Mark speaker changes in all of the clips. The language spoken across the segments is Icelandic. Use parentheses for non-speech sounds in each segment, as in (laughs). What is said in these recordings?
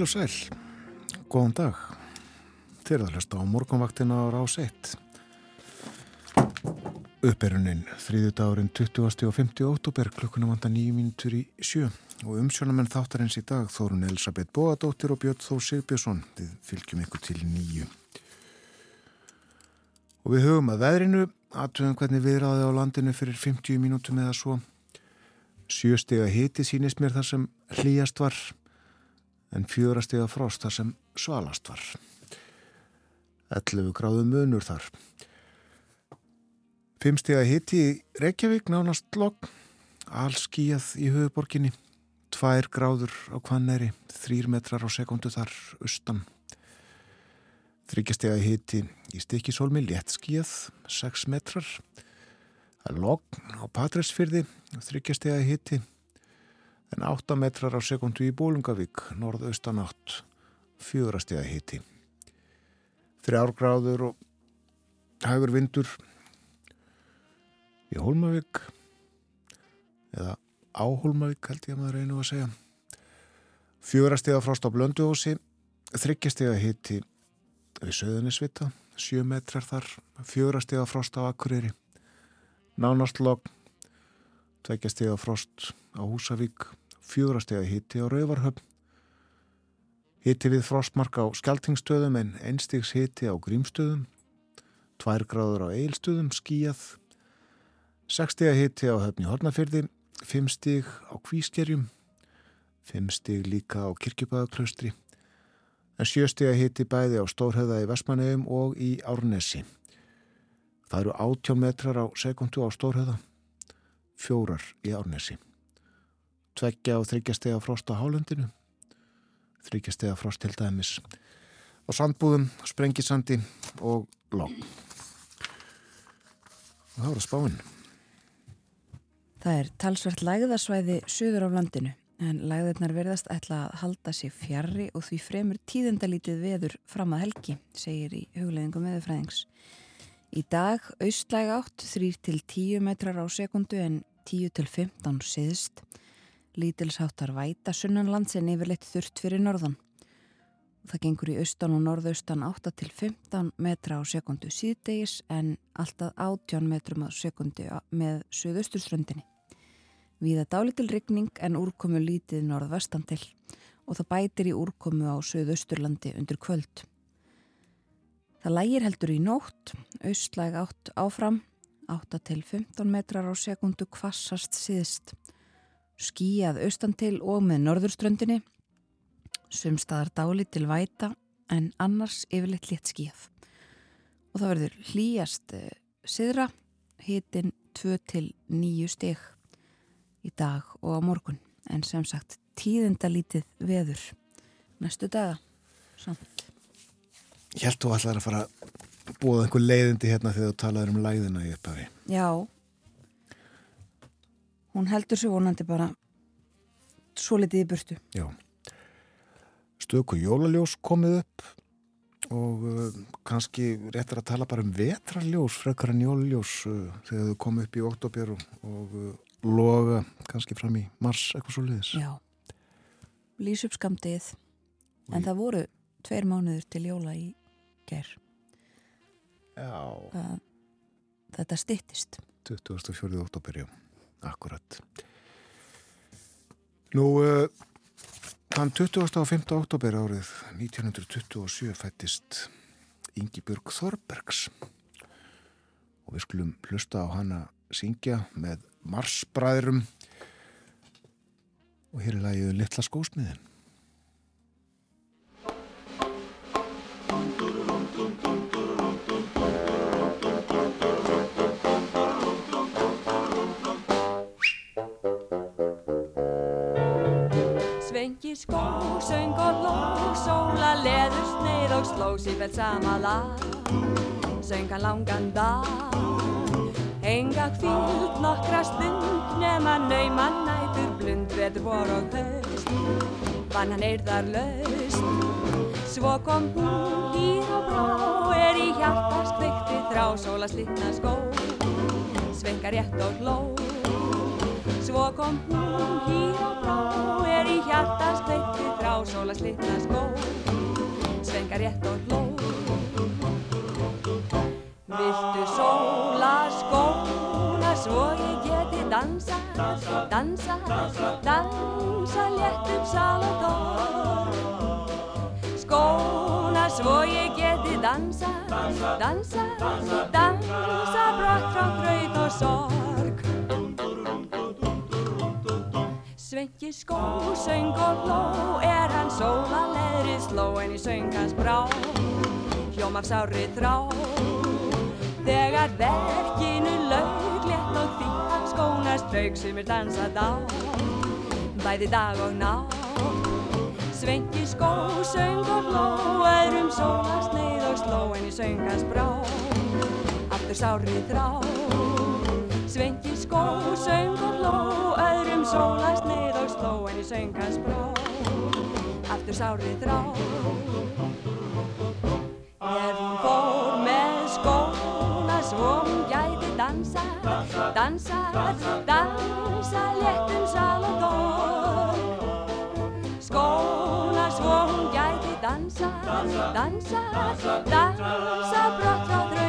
Speaker 1: Heil og sæl, góðan dag. Þeir að hlusta á morgunvaktina á rás 1. Upperunin þrýðu dagurinn 20. og 50. óttúber klukkuna vanda nýjum mínutur í sjö og umsjónamenn þáttarins í dag þórun Elisabeth Bóadóttir og Björn Þór Sigbjörnsson. Við fylgjum ykkur til nýju. Og við höfum að veðrinu, aðtöðum hvernig viðraði á landinu fyrir 50 mínútum eða svo. Sjöstega hiti sínist mér þar sem hlýjast var en fjórastega frost þar sem svalast var. 11 gráðu munur þar. Fimmstega hiti í Reykjavík nánast logg, allskíjað í höfuborginni, 2 gráður á Kvanneri, 3 metrar á sekundu þar austan. Þryggjastega hiti í Stikisólmi, léttskíjað, 6 metrar. Logg á Patræsfyrði, þryggjastega hiti, en 8 metrar á sekundu í Bólungavík, norðaustan átt, 4 stega hiti. 3 gráður og hægur vindur í Hólmavík eða á Hólmavík held ég að maður reynu að segja fjórastega frost á Blönduósi þryggjastega hiti við Söðunisvita sjö metrar þar fjórastega frost á Akureyri nánastlokk tveggjastega frost á Húsavík fjórastega hiti á Rauvarhöfn hiti við frostmark á Skeltingstöðum en einstigs hiti á Grímstöðum tvær gráður á Eilstöðum skíjað 6 stíga hitti á höfni Hornafyrði, 5 stíg á Kvískerjum, 5 stíg líka á Kirkjubæðaklaustri, en 7 stíga hitti bæði á Stórhauða í Vestmanneum og í Árnesi. Það eru 18 metrar á sekundu á Stórhauða, fjórar í Árnesi. Tveggja og þryggja stega frost á Hálendinu, þryggja stega frost til dæmis á Sandbúðum, Sprengisandi og Lók. Og það voru spáinn.
Speaker 2: Það er talsvert lægðarsvæði söður á landinu en lægðirnar verðast ætla að halda sér fjarrri og því fremur tíðendalítið veður fram að helgi, segir í hugleðingum veðurfræðings. Í dag austlæg átt 3-10 metrar á sekundu en 10-15 siðst. Lítilsháttar væta sunnanlands en yfirleitt þurft fyrir norðan. Það gengur í austan og norðaustan 8-15 metra á sekundu síðdegis en alltaf 18 metrum á sekundu með söðausturströndinni. Víða dálitil rigning en úrkomu lítið norðvestan til og það bætir í úrkomu á söðausturlandi undir kvöld. Það lægir heldur í nótt, austlæg átt áfram, 8-15 metrar á sekundu kvassast síðist. Skíjað austan til og með norðurströndinni Sumstaðar dáli til væta en annars yfirleitt létt skíð. Og það verður hlýjast uh, siðra, hitin 2 til 9 steg í dag og á morgun. En sem sagt tíðendalítið veður næstu daga samt.
Speaker 1: Þú allar að fara að búa einhver leiðindi hérna þegar þú talaður um læðina í upphafi.
Speaker 2: Já, hún heldur svo vonandi bara svo litið í burtu.
Speaker 1: Já stöku jólaljós komið upp og uh, kannski réttir að tala bara um vetrarljós frekar en jólaljós uh, þegar þau komið upp í oktober og, og uh, loga kannski fram í mars eitthvað svo liðis.
Speaker 2: Já, lýs upp skamdið en það voru tveir mánuður til jóla í ger.
Speaker 1: Já.
Speaker 2: Það, þetta stittist.
Speaker 1: 24. oktober, já, akkurat. Nú, uh, Þann 25. oktober árið 1927 fættist Ingi Björg Þorbergs og við skulum hlusta á hana syngja með Marsbræðurum og hér er lagið Littla skósmiðin.
Speaker 3: Svengi skó, söng og ló, sóla leður sneið og sló sífælt sama lag. Söng hann langan dag, enga kvíld nokkra stund, nema nauman nætur blund, vetur vor og höst. Vann hann eirðar laust, svo kom hún hýr og brá, er í hjartast kveikti þrá, sóla slitna skó, svenga rétt og hló. Svo kom hún hér á brá, er í hjartast veitti þrá, sóla slitna skó, svenga rétt og hló. Viltu sóla skóna svo ég geti dansa, dansa, dansa létt um sal og torg. Skóna svo ég geti dansa, dansa, dansa brott frá þraut og sorg. Svenki skó, söng og hló, er hann sóla leðri sló en í söng hans brá, hljóm af sári þrá. Þegar verkinu laug, létt og því hann skónast raug sem er dansað á, bæði dag og ná. Svenki skó, söng og hló, öðrum sólast neyð og sló en í söng hans brá, aftur sári þrá. Svenki skó, söng og öðrum sólast neyð og sló en í söng hans brá, aftur sári þrá. Er hún fór með skóna svo hún gæti dansa, dansa, dansa léttum sal og dorg. Skóna svo hún gæti dansa, dansa, dansa brott frá þraut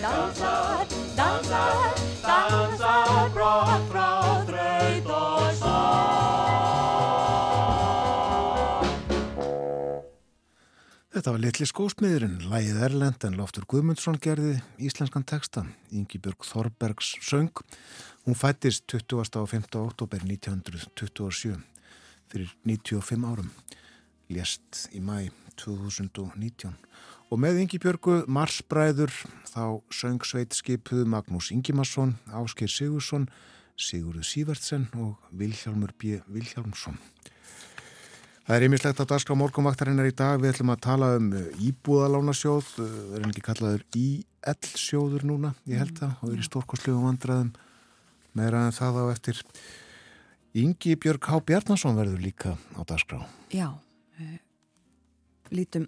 Speaker 4: dansa, dansa, dansa brott
Speaker 1: Þetta var litli skósmiðurinn, lægið Erlend en Loftur Guðmundsson gerði íslenskan texta. Ingi Björg Þorbergs söng. Hún fættist 20. og 5. oktober 1927 fyrir 95 árum. Lést í mæ 2019. Og með Ingi Björgu Marsbræður þá söng sveit skipuðu Magnús Ingimarsson, Áskir Sigursson, Sigurður Sývertsen og Vilhjálmur B. Vilhjálmsson. Það er einmislegt að dagskrá morgunvaktarinnar í dag. Við ætlum að tala um íbúðalánasjóð, það er ekki kallaður IL-sjóður núna, ég held það, og er í stórkostlegu vandraðum meira en það á eftir. Ingi Björg H. Bjarnason verður líka á dagskrá.
Speaker 2: Já, uh, lítum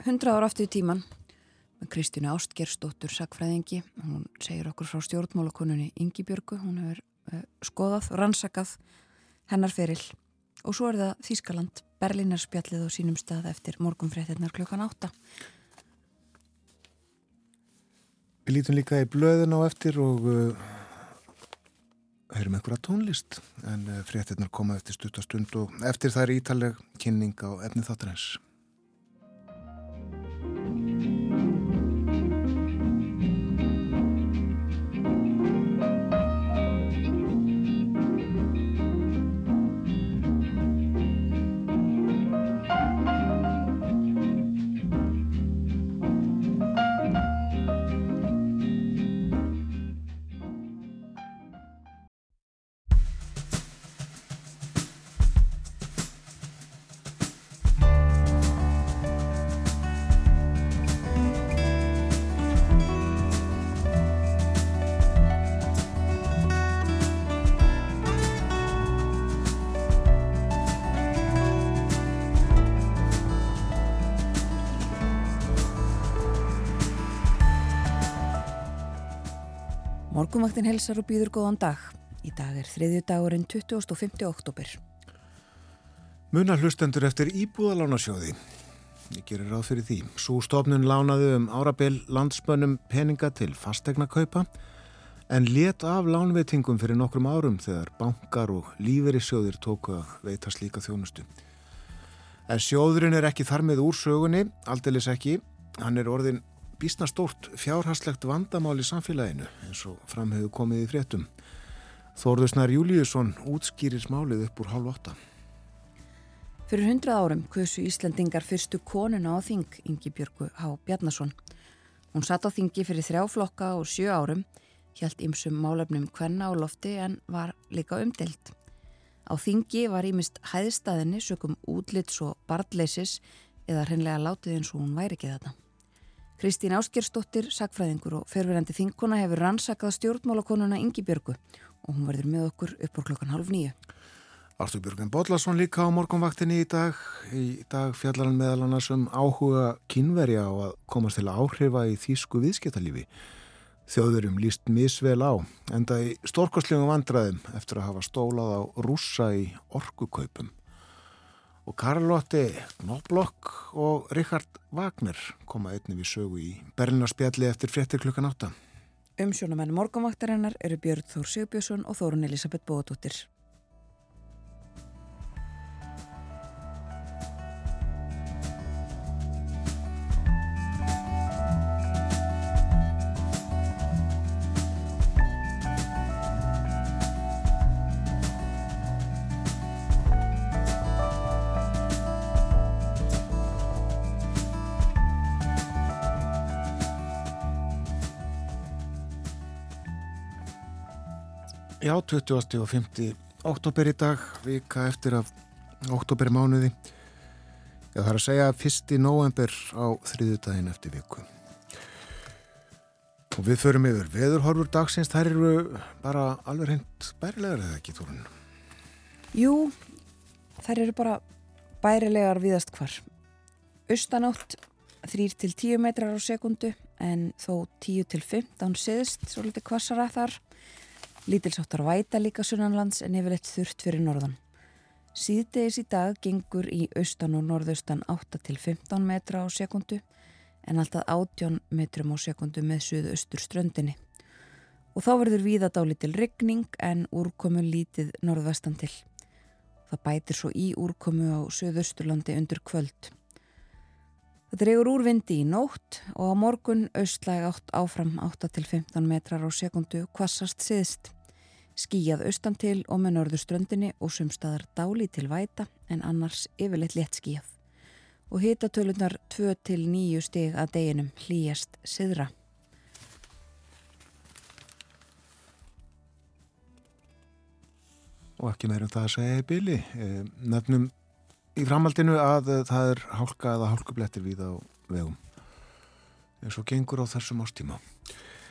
Speaker 2: 100 ára aftur í tíman með Kristínu Ástgersdóttur sakfræðingi. Hún segir okkur frá stjórnmálakonunni Ingi Björgu. Hún hefur skoðað, rannsakað hennar feril. Og svo er það Þískaland, Berlínarspjallið og sínum stað eftir morgunfréttinnar klukkan 8.
Speaker 1: Við lítum líka í blöðin á eftir og uh, heyrum einhverja tónlist en uh, fréttinnar koma eftir stuttastund og eftir það er ítaleg kynning á efni þáttarins.
Speaker 2: Morgunvaktin helsar og býður góðan dag. Í dag er þriðju dagurinn 25. oktober.
Speaker 1: Muna hlustendur eftir íbúðalánasjóði. Ég gerir ráð fyrir því. Svo stofnun lánaði um árabil landsmönnum peninga til fastegna kaupa en let af lánveitingum fyrir nokkrum árum þegar bankar og lífeyrissjóðir tóku að veita slíka þjónustu. En sjóðurinn er ekki þar með úr sögunni, aldeilis ekki. Hann er orðin býstna stórt fjárhastlegt vandamál í samfélaginu eins og framhefðu komið í fréttum. Þórðusnar Júliusson útskýrir smálið upp úr hálf åtta.
Speaker 2: Fyrir hundrað árum kusu Íslandingar fyrstu konuna á þing, Ingi Björgu H. Bjarnason. Hún satt á þingi fyrir þrjá flokka og sjö árum, hjælt ymsum málefnum kvenna á lofti en var líka umdelt. Á þingi var ímist hæðstæðinni sökum útlits og barnleisis eða hreinlega látið eins og hún væri ekki þetta. Kristín Áskjörsdóttir, sagfræðingur og ferverandi þingkona hefur rannsakað stjórnmálakonuna Ingi Björgu og hún verður með okkur upp á klokkan halv nýju.
Speaker 1: Artur Björgun Bodlason líka á morgunvaktinni í dag. Í dag fjallar hann meðal annars um áhuga kynverja á að komast til að áhrifa í þýsku viðskiptalífi. Þjóðurum líst misvel á, enda í stórkoslegum vandraðum eftir að hafa stólað á rússa í orkukaupum. Og Karlotti Knoblokk og Richard Wagner koma einnig við sögu í Berlinarspjalli eftir frettir klukkan átta.
Speaker 2: Umsjónamenn morgunvaktarinnar eru Björn Þór Sigbjörnsson og Þórun Elisabeth Bóðdóttir.
Speaker 1: Já, 20. og 50. oktober í dag, vika eftir af oktober mánuði. Já, það er að segja 1. november á þriðudaginn eftir viku. Og við förum yfir veðurhorfur dagsins, þær eru bara alveg hreint bærilegar eða ekki, Þorun?
Speaker 2: Jú, þær eru bara bærilegar viðast hvar. Austanátt 3-10 metrar á sekundu en þó 10-15 siðst, svo litið kvassara þar. Lítilsáttar væta líka sunnanlands en yfirleitt þurft fyrir norðan. Síðdegis í dag gengur í austan og norðaustan 8-15 metra á sekundu en alltaf 18 metrum á sekundu með suðaustur ströndinni. Og þá verður víða dálítil ryggning en úrkomu lítið norðvestan til. Það bætir svo í úrkomu á suðausturlandi undir kvöld. Það dregur úrvindi í nótt og á morgun austlæg átt áfram 8-15 metrar á sekundu kvassast siðst. Skíjað austan til og með norðurströndinni og sumstaðar dáli til væta en annars yfirleitt létt skíjað. Og hitatölunar 2-9 stig að deginum hlýjast siðra.
Speaker 1: Og ekki meira um það að segja í byli. Nefnum í framhaldinu að eh, það er hálka eða hálkublettir við á vegum. En svo gengur á þessum ástíma.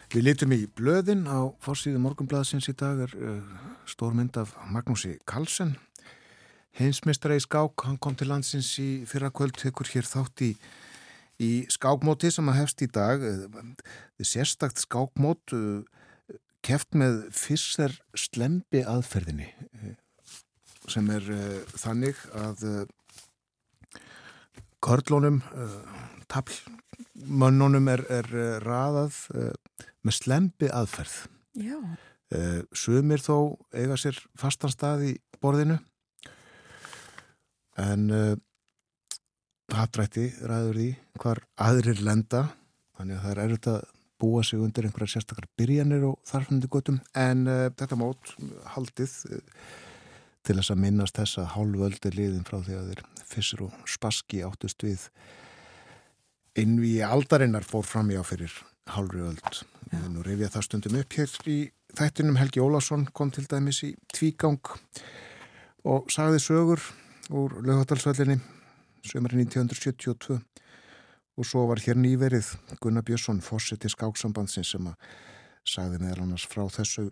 Speaker 1: Við litum í blöðin á fórsíðu morgunblæðsins í dag er uh, stór mynd af Magnúsi Karlsson. Heinsmistara í skák, hann kom til landsins í fyrra kvöld, tekur hér þátt í, í skákmóti sem að hefst í dag. Þið sérstakt skákmót uh, keft með fyrster slembi aðferðinni sem er uh, þannig að körlónum, uh, tablmönnunum er, er raðað með slembi aðferð.
Speaker 2: Já.
Speaker 1: Sumir þó eiga sér fastan stað í borðinu en hattrætti ræður því hvar aðrir lenda þannig að það er erfitt að búa sig undir einhverja sérstakar byrjanir og þarfnandi gotum en þetta mót haldið til þess að minnast þess að hálföldi liðin frá því að þeir fissur og spaski áttust við inn í aldarinnar fór fram í á fyrir hálfri öld. Nú reyfi ég það stundum upp hér í þættinum. Helgi Ólásson kom til dæmis í tvígang og sagði sögur úr lögadalsvöllinni sömurinn 1972 og svo var hér nýverið Gunnar Björnsson fórseti skáksambandsins sem að sagði meðal annars frá þessu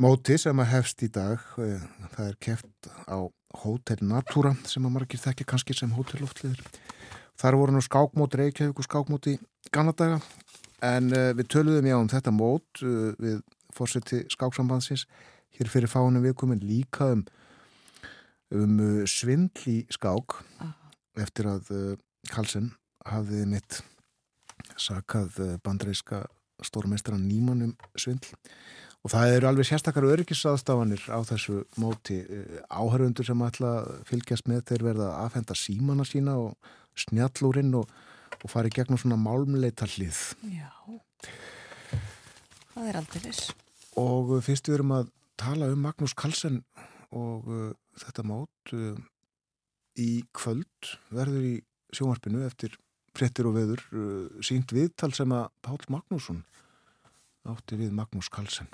Speaker 1: móti sem að hefst í dag. Eh, það er keft á Hotel Natura sem að margir þekkja kannski sem hótelloftliður þar voru nú skákmót Reykjavík og skákmót í Ganadaga en uh, við töluðum já um þetta mót uh, við fórseti skáksambansins hér fyrir fánum við komum líka um, um uh, svindl í skák eftir að Karlsson hafði mitt sakað bandreiska stórmestran Nýmann um svindl. Og það eru alveg sérstakar öryggisaðstafanir á þessu móti áhörundur sem ætla að fylgjast með þeir verða að aðfenda símana sína og snjallúrin og, og fara í gegnum svona málmleita hlið.
Speaker 2: Já, það er aldrei viss.
Speaker 1: Og fyrst við erum að tala um Magnús Karlsson og uh, þetta mót uh, í kvöld verður í sjónvarpinu eftir frettir og veður uh, sínt viðtal sem að Pál Magnússon átti við Magnús Karlsson.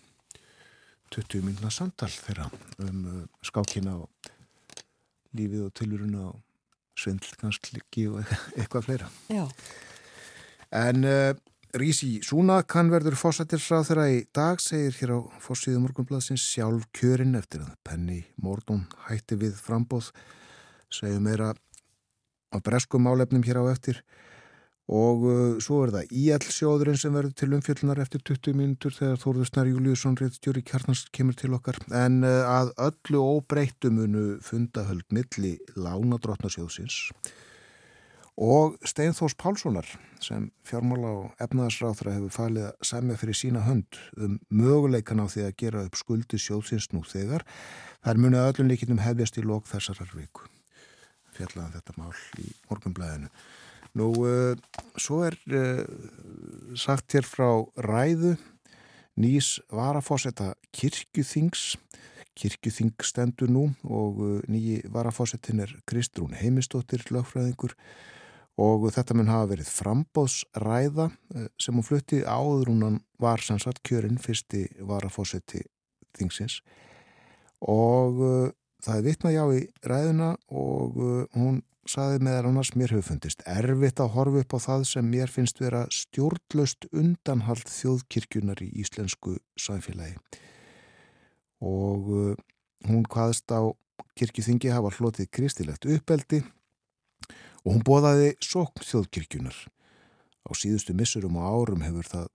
Speaker 1: 20 minna samtal þeirra um uh, skákina og lífið og tiluruna og svindl kannski og eitthvað fleira.
Speaker 2: Já.
Speaker 1: En uh, Rísi Súnak, hann verður fósættirsráð þeirra í dag, segir hér á fórsíðu morgunbladsins sjálf kjörinn eftir að Penny Mordón hætti við frambóð, segjum meira á breskum málefnum hér á eftir og uh, svo er það íall-sjóðurinn sem verður til umfjöldunar eftir 20 mínutur þegar Þórður Snar Júliusson réttstjóri kjarnans kemur til okkar. En uh, að öllu óbreyttu munu fundahöld milli lánadrottnarsjóðsins og Steinfors Pálssonar sem fjármála og efnaðarsráþra hefur falið að semja fyrir sína hönd um möguleikan á því að gera upp skuldi sjóðsins nú þegar. Þar munið öllum líkinum hefjast í lok þessarar viku. Fjallaðan þetta mál í morgunblæðinu Nú, uh, svo er uh, sagt hér frá ræðu nýs varafósetta kirkjuþings. Kirkjuþing stendur nú og uh, nýji varafósettin er Kristrún Heimistóttir lögfræðingur og þetta mun hafa verið frambóðsræða sem hún flutti áður hún var sannsagt kjörinn fyrsti varafósetti þingsins og það er vitna já í ræðuna og hún saði meðal annars mér hefur fundist erfitt að horfa upp á það sem mér finnst vera stjórnlaust undanhald þjóðkirkjunar í íslensku samfélagi. Og uh, hún hvaðst á kirkjuþingi hafa hlotið kristilegt uppeldi og hún bóðaði sókn þjóðkirkjunar á síðustu missurum og árum hefur það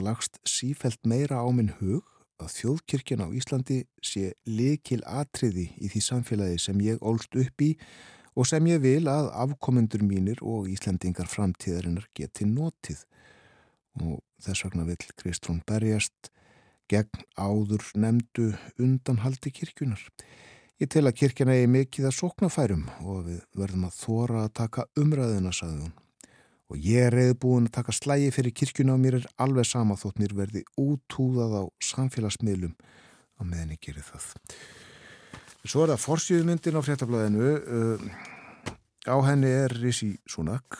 Speaker 1: lagst sífelt meira á minn hug að þjóðkirkjun á Íslandi sé likil atriði í því samfélagi sem ég ólst upp í og sem ég vil að afkomendur mínir og Íslandingar framtíðarinnar geti notið og þess vegna vil Kristrún berjast gegn áður nefndu undanhaldi kirkjunar. Ég tel að kirkjana er mikið að sóknafærum og við verðum að þóra að taka umræðina, sagði hún. Og ég er reyði búin að taka slægi fyrir kirkjuna og mér er alveg sama þótt mér verði útúðað á samfélagsmiðlum á meðan ég gerir það. Svo er það forsýðmyndin á fréttablaðinu. Uh, á henni er Rissi Sunak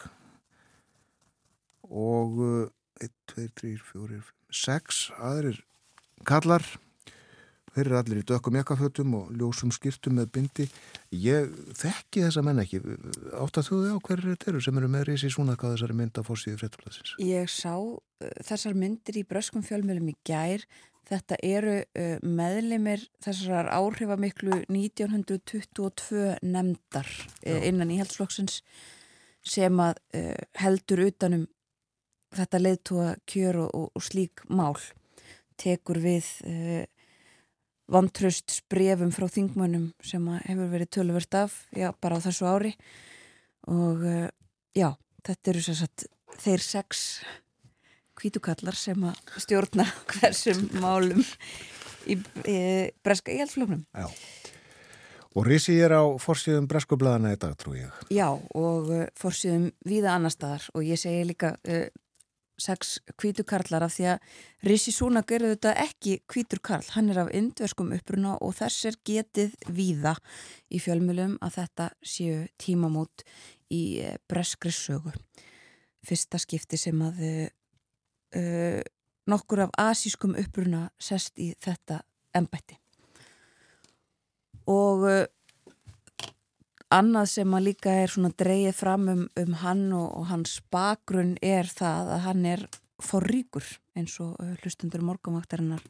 Speaker 1: og 1, 2, 3, 4, 5, 6 aðrir kallar. Þeir eru allir í dökkum jakkafötum og ljósum skýrtum með bindi. Ég þekki þessa menn ekki. Átt að þú þau á hverju þetta eru sem eru með Rissi Sunak á þessari mynd á forsýðu fréttablaðsins?
Speaker 2: Ég sá uh, þessar myndir í bröskum fjölmjölum í gær Þetta eru uh, meðlimir þessar áhrifamiklu 1922 nefndar uh, innan íhaldsflokksins sem að uh, heldur utanum þetta leiðtúa kjör og, og, slík mál. Tekur við vantraust sprefum frá þingmönnum sem hefur verið töluvert af já, bara á þessu ári. Og já, þetta eru sérstaklega þeir sex kvítukallar sem að stjórna (laughs) hversum málum í, í breska íhjálpsflóknum.
Speaker 1: Já. Og Rissi er á fórsíðum breskublaðana í dag, trú ég.
Speaker 2: Já, og uh, fórsíðum víða annar staðar og ég segi líka uh, sex kvítukarlar af því að Rissi Súna gerur þetta ekki kvítur karl. Hann er af indverskum uppruna og þess er getið víða í fjölmjölum að þetta séu tímamót í uh, breskri sögu. Fyrsta skipti sem að uh, nokkur af asískum uppruna sest í þetta ennbætti og uh, annað sem að líka er svona dreyið fram um, um hann og, og hans bakgrunn er það að hann er forríkur eins og uh, hlustundur morgunvaktarinnar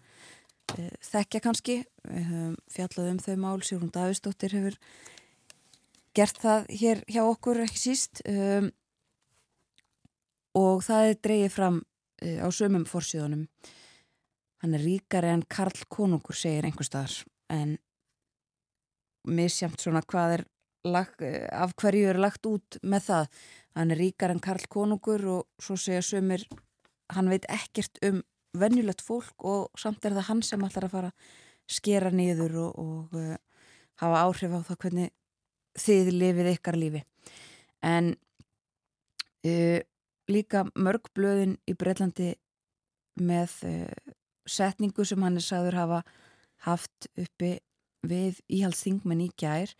Speaker 2: uh, þekkja kannski. Við höfum fjallað um þau mál Sýrún Davistóttir hefur gert það hér hjá okkur ekki síst. Um, og það er dreyið fram á sömum fórsíðunum hann er ríkari en Karl Konungur segir einhver staðar. En misjamt svona hvað er lag, eh, af hverju er lagt út með það. Hann er ríkari en Karl Konungur og svo segja sömur hann veit ekkert um vennjulegt fólk og samt er það hann sem ætlar að fara skera niður og, og uh, hafa áhrif á það hvernig þið lifið ykkar lífi. En uh, líka mörg blöðin í Breitlandi með uh, setningu sem hann er sagður hafa haft uppi við íhaldsþingmenn í gær.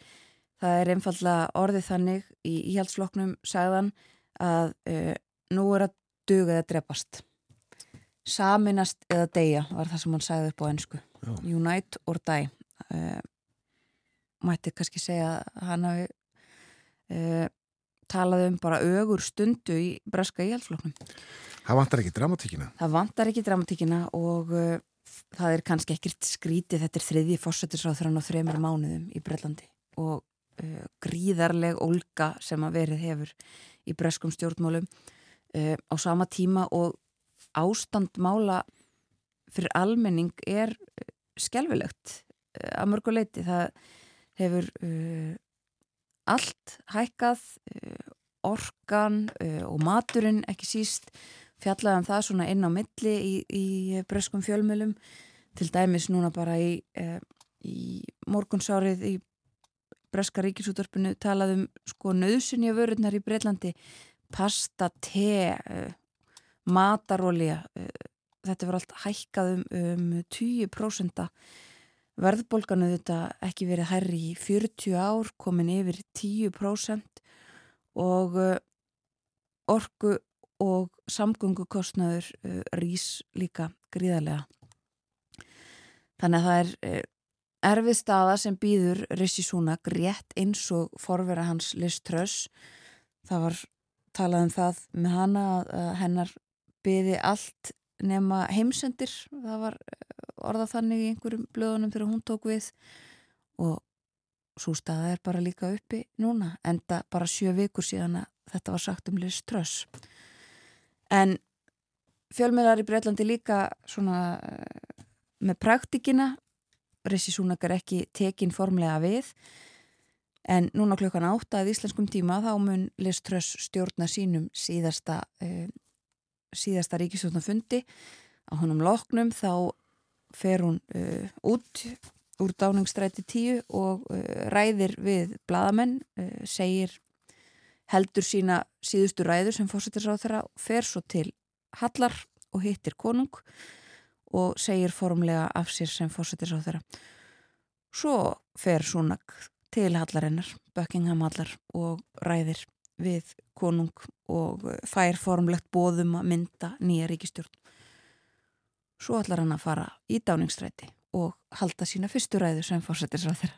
Speaker 2: Það er einfallega orðið þannig í íhaldsfloknum sagðan að uh, nú er að duga eða drepast. Saminast eða deyja var það sem hann sagði upp á ennsku. Unite or die. Uh, mætti kannski segja að hann hafi talaði um bara ögur stundu í breska íhaldsfloknum.
Speaker 1: Það vantar ekki dramatíkina.
Speaker 2: Það vantar ekki dramatíkina og uh, það er kannski ekkert skrítið þetta er þriðji fósættisráþrann á þremur mánuðum í Brellandi og uh, gríðarleg olga sem að verið hefur í breskum stjórnmálum uh, á sama tíma og ástandmála fyrir almenning er skelvilegt uh, að mörguleiti. Það hefur allt hækkað, uh, orkan uh, og maturinn ekki síst fjallaðan um það svona inn á milli í, í breskum fjölmjölum til dæmis núna bara í, í morgunsárið í breska ríkisútörpunu talaðum sko nöðsynja vörurnar í Breitlandi pasta, te matarólja þetta verður allt hækkað um, um 10% verðbólganu þetta ekki verið herri í 40 ár, komin yfir 10% og uh, orgu og samgöngukostnaður uh, rís líka gríðarlega. Þannig að það er uh, erfið staða sem býður Rissi Súnak rétt eins og forvera hans Liz Truss. Það var talað um það með hana að hennar byði allt nema heimsendir. Það var orðað þannig í einhverjum blöðunum þegar hún tók við. Og svo staða er bara líka uppi núna enda bara sjö vikur síðan að þetta var sagt um Liz Truss. En fjölmiðlar í Breitlandi líka svona með praktikina Rissi Súnak er ekki tekin formlega við en núna klukkan átta að íslenskum tíma þá mun Liz Truss stjórna sínum síðasta uh, síðasta ríkistjórnafundi á honum loknum þá fer hún uh, út úr dáningsstræti tíu og uh, ræðir við bladamenn, uh, segir heldur sína síðustu ræður sem fórsettisráð þeirra, fer svo til Hallar og hittir konung og segir formlega af sér sem fórsettisráð þeirra. Svo fer Súnak til Hallarinnar, Buckingham Hallar og ræðir við konung og fær formlegt bóðum að mynda nýja ríkistjórn. Svo ætlar hann að fara í dáningsstræti og halda sína fyrstu ræðu sem fórsetir svo þeirra.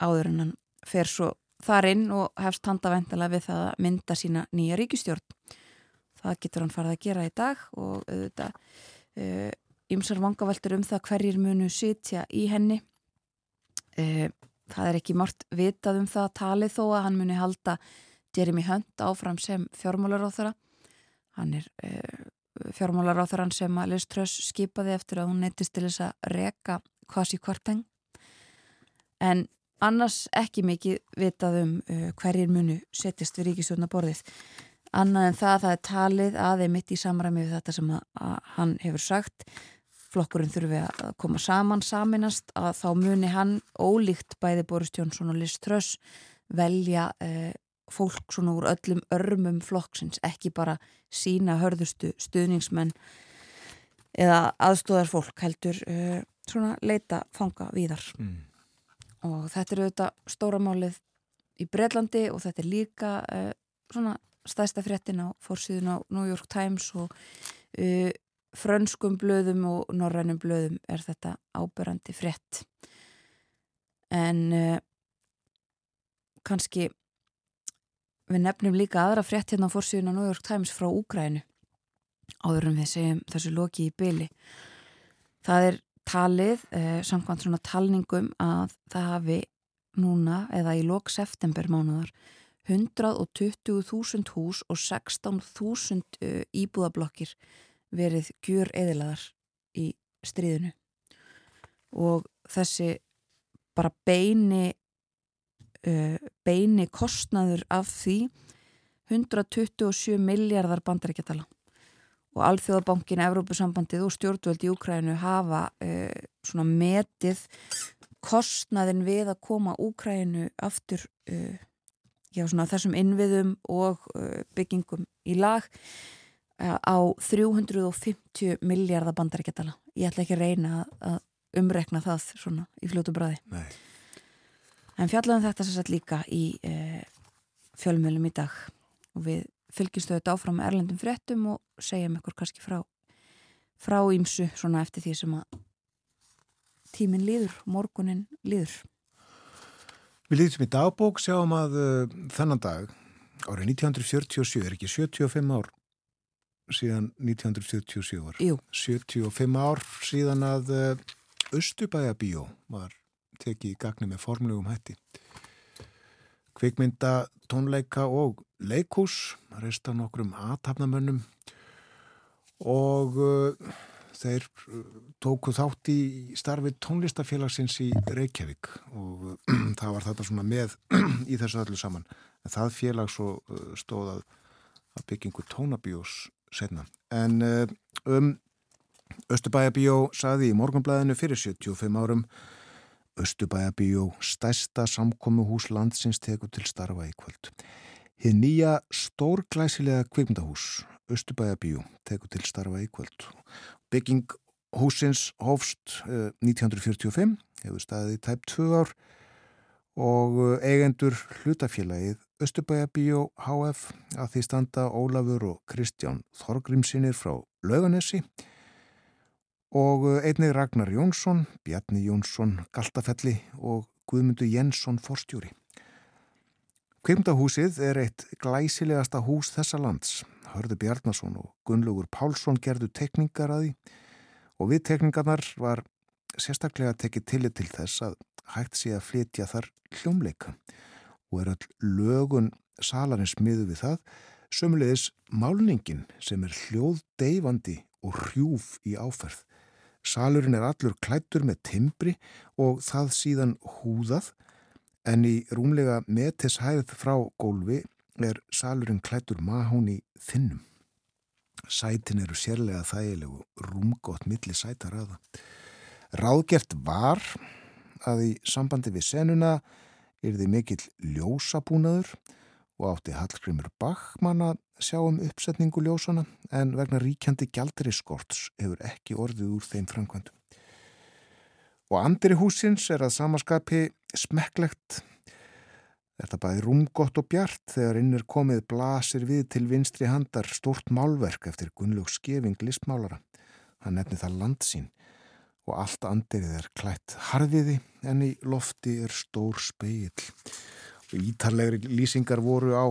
Speaker 2: Áður en hann fer svo þar inn og hefst handavendala við það að mynda sína nýja ríkistjórn. Það getur hann farið að gera í dag og auðvitað ymsar uh, vangaveltur um það hverjir munu sitja í henni. Uh, það er ekki margt vitað um það talið þó að hann muni halda Jeremy Hunt áfram sem fjármálaráþara. Hann er uh, fjármálaráþarann sem að Liz Truss skipaði eftir að hún neittist til þess að reka kvasi kvarteng. En annars ekki mikið vitað um uh, hverjir munu setjast við ríkistjórnaborðið. Annað en það að það er talið aðeins mitt í samræmi við þetta sem að, hann hefur sagt flokkurinn þurfi að koma saman saminast að þá muni hann ólíkt bæði Boris Jónsson og Liz Truss velja uh, fólk svona úr öllum örmum flokksins, ekki bara sína hörðustu stuðningsmenn eða aðstóðar fólk heldur uh, svona leita fanga víðar mm. og þetta er auðvitað stóramálið í Breitlandi og þetta er líka uh, svona stæsta fréttin á fórsíðun á New York Times og uh, frönskum blöðum og norrænum blöðum er þetta ábyrrandi frétt en kannski við nefnum líka aðra frétt hérna á fórsíðun á New York Times frá Úgrænu áður en við segjum þessu loki í byli það er talið uh, samkvæmt svona talningum að það hafi núna eða í lok september mánuðar 120.000 hús og 16.000 uh, íbúðablokkir verið gjur eðilaðar í stríðinu. Og þessi bara beini beini kostnaður af því 127 miljardar bandaríkjatala og Alþjóðabankin, Evrópusambandið og stjórnvöld í Úkrænu hafa uh, svona metið kostnaðin við að koma Úkrænu aftur uh, já, svona, þessum innviðum og uh, byggingum í lag uh, á 350 miljardar bandaríkjatala. Ég ætla ekki að reyna að umrekna það svona í fljótu bræði.
Speaker 1: Nei.
Speaker 2: En fjallaðum þetta sér sett líka í uh, fjölmjölum í dag og við fylgjumstu þetta áfram með erlendum fréttum og segjum ykkur kannski frá frá ímsu svona eftir því sem að tíminn líður, morgunin líður.
Speaker 1: Við lítum í dagbók, sjáum að uh, þennan dag, árið 1947, er ekki 75 ár síðan 1947 var.
Speaker 2: Jú.
Speaker 1: 75 ár síðan að uh, Östubæjabíó var tekið í gagni með formlegum hætti. Kvikmynda, tónleika og leikús, reista nokkrum aðtapnamönnum og uh, þeir uh, tóku þátt í starfi tónlistafélagsins í Reykjavík og uh, (clears throat) það var þetta svona með (clears throat) í þessu öllu saman. En það félag svo uh, stóð að, að byggingu tónabíós setna. En uh, um Östubæjabíó saði í morgunblæðinu fyrir 75 árum Östubæjabíó stærsta samkomuhús landsins tekur til starfa í kvöld. Hið nýja stórglæsilega kvikmyndahús Östubæjabíó tekur til starfa í kvöld. Bygging húsins hófst uh, 1945, hefur staðið í tæp 2 ár og uh, eigendur hlutafélagið Östubæjabíó HF að því standa Ólafur og Kristján Þorgrímsinir frá Lauganesi og uh, einnig Ragnar Jónsson, Bjarni Jónsson Galtafelli og Guðmundur Jensson Forstjóri. Kveimdahúsið er eitt glæsilegasta hús þessa lands. Hörðu Bjarnason og Gunnlaugur Pálsson gerðu tekningar að því og við tekningarnar var sérstaklega tekið tillit til þess að hægt sé að flytja þar hljómleika og er all lögun salarins miðu við það sömulegis málningin sem er hljóðdeifandi og hrjúf í áferð. Salurinn er allur klættur með timbri og það síðan húðað en í rúmlega metishæð frá gólfi er salurinn klættur mahóni þinnum. Sætin eru sérlega þægilegu rúmgótt milli sætaraða. Ráðgert var að í sambandi við senuna er þið mikill ljósabúnaður og átti Hallgrimur Bachmann að sjá um uppsetningu ljósana en vegna ríkjandi gjaldri skorts hefur ekki orðið úr þeim framkvæmdum. Og andri húsins er að samaskapi smekklegt. Þetta bæði rúmgott og bjart þegar inn er komið blasir við til vinstri handar stort málverk eftir Gunnlaug Skeving listmálara. Hann nefni það landsín og allt andirið er klætt harfiði en í lofti er stór speill ítarlegri lýsingar voru á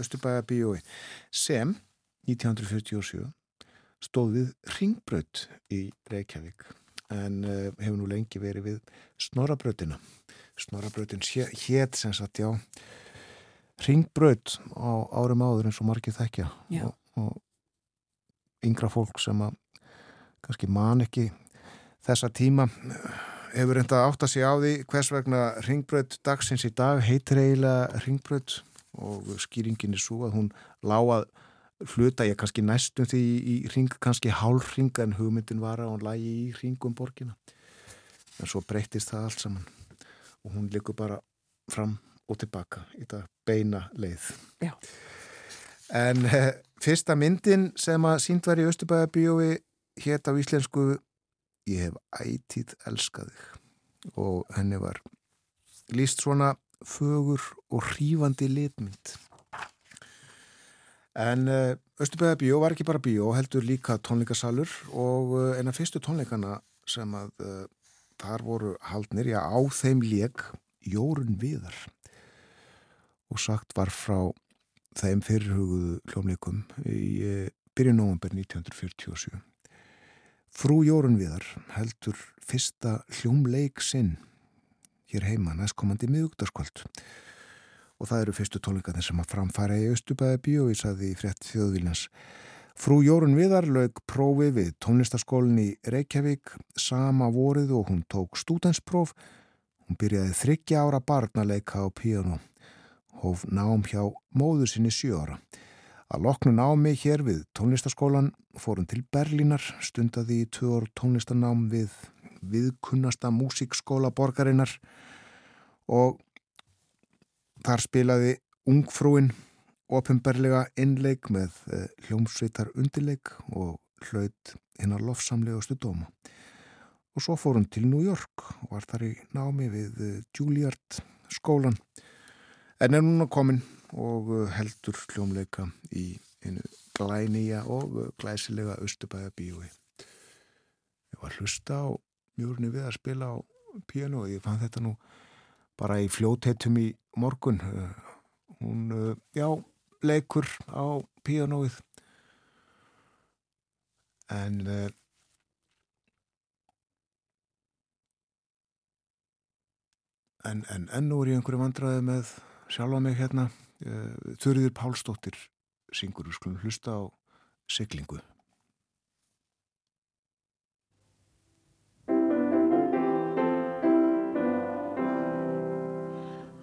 Speaker 1: Östubæðabíói sem 1947 stóð við ringbraut í Reykjavík en uh, hefur nú lengi verið við Snorabrautina Snorabrautin hétt sem sagt já ringbraut á árum áður eins og margir þekkja. Og, og yngra fólk sem að kannski man ekki þessa tíma hefur reynda átt að sé á því hvers vegna ringbraut dagsins í dag heitir eiginlega ringbraut og skýringin er svo að hún láað hluta ég kannski næstum því í ring, kannski hálfring en hugmyndin var að hún lægi í ringum borgina en svo breytist það allt saman og hún likur bara fram og tilbaka í þetta beina leið
Speaker 2: Já.
Speaker 1: en eh, fyrsta myndin sem að sínd var í Östubæðabíói hétt á íslensku ég hef ætið elskaðið og henni var líst svona fögur og hrífandi litmynd. En Östubæða bíó var ekki bara bíó heldur líka tónleikasalur. Og uh, eina fyrstu tónleikana sem að uh, þar voru haldnir, já á þeim leik Jórun Viðar. Og sagt var frá þeim fyrirhuguðu hljómleikum í byrjun november 1947 Frú Jórun Viðar heldur fyrsta hljómleik sinn hér heima næstkomandi miðugdarskvöld og það eru fyrstu tónleikarnir sem að framfæra í Östubæði bíó, ég saði í frétt þjóðvílans. Frú Jórun Viðar lög prófi við tónlistaskólinn í Reykjavík sama vorið og hún tók stúdenspróf. Hún byrjaði þryggja ára barnaleika á píano, hóf nám hjá móður sinni sjö ára. Að loknu námi hér við tónlistaskólan fór hún til Berlínar, stundaði í tvö orð tónlistanám við viðkunnasta músikskóla borgarinnar og Þar spilaði ungfrúin ofinberlega innleik með eh, hljómsveitar undirleik og hlaut hinnar lofsamlegustu dóma. Og svo fór hún til New York og var þar í námi við eh, Juilliard skólan. En er núna komin og eh, heldur hljómleika í einu glænýja og glæsilega Östubæða bíói. Ég var hlusta á mjörni við að spila á piano og ég fann þetta nú bara í fljótheitum í morgun. Hún, já, leikur á píanóið. En en, en enn úr í einhverju vandraði með sjálfa mig hérna Þurriður Pálsdóttir syngur og skulum hlusta á siglingu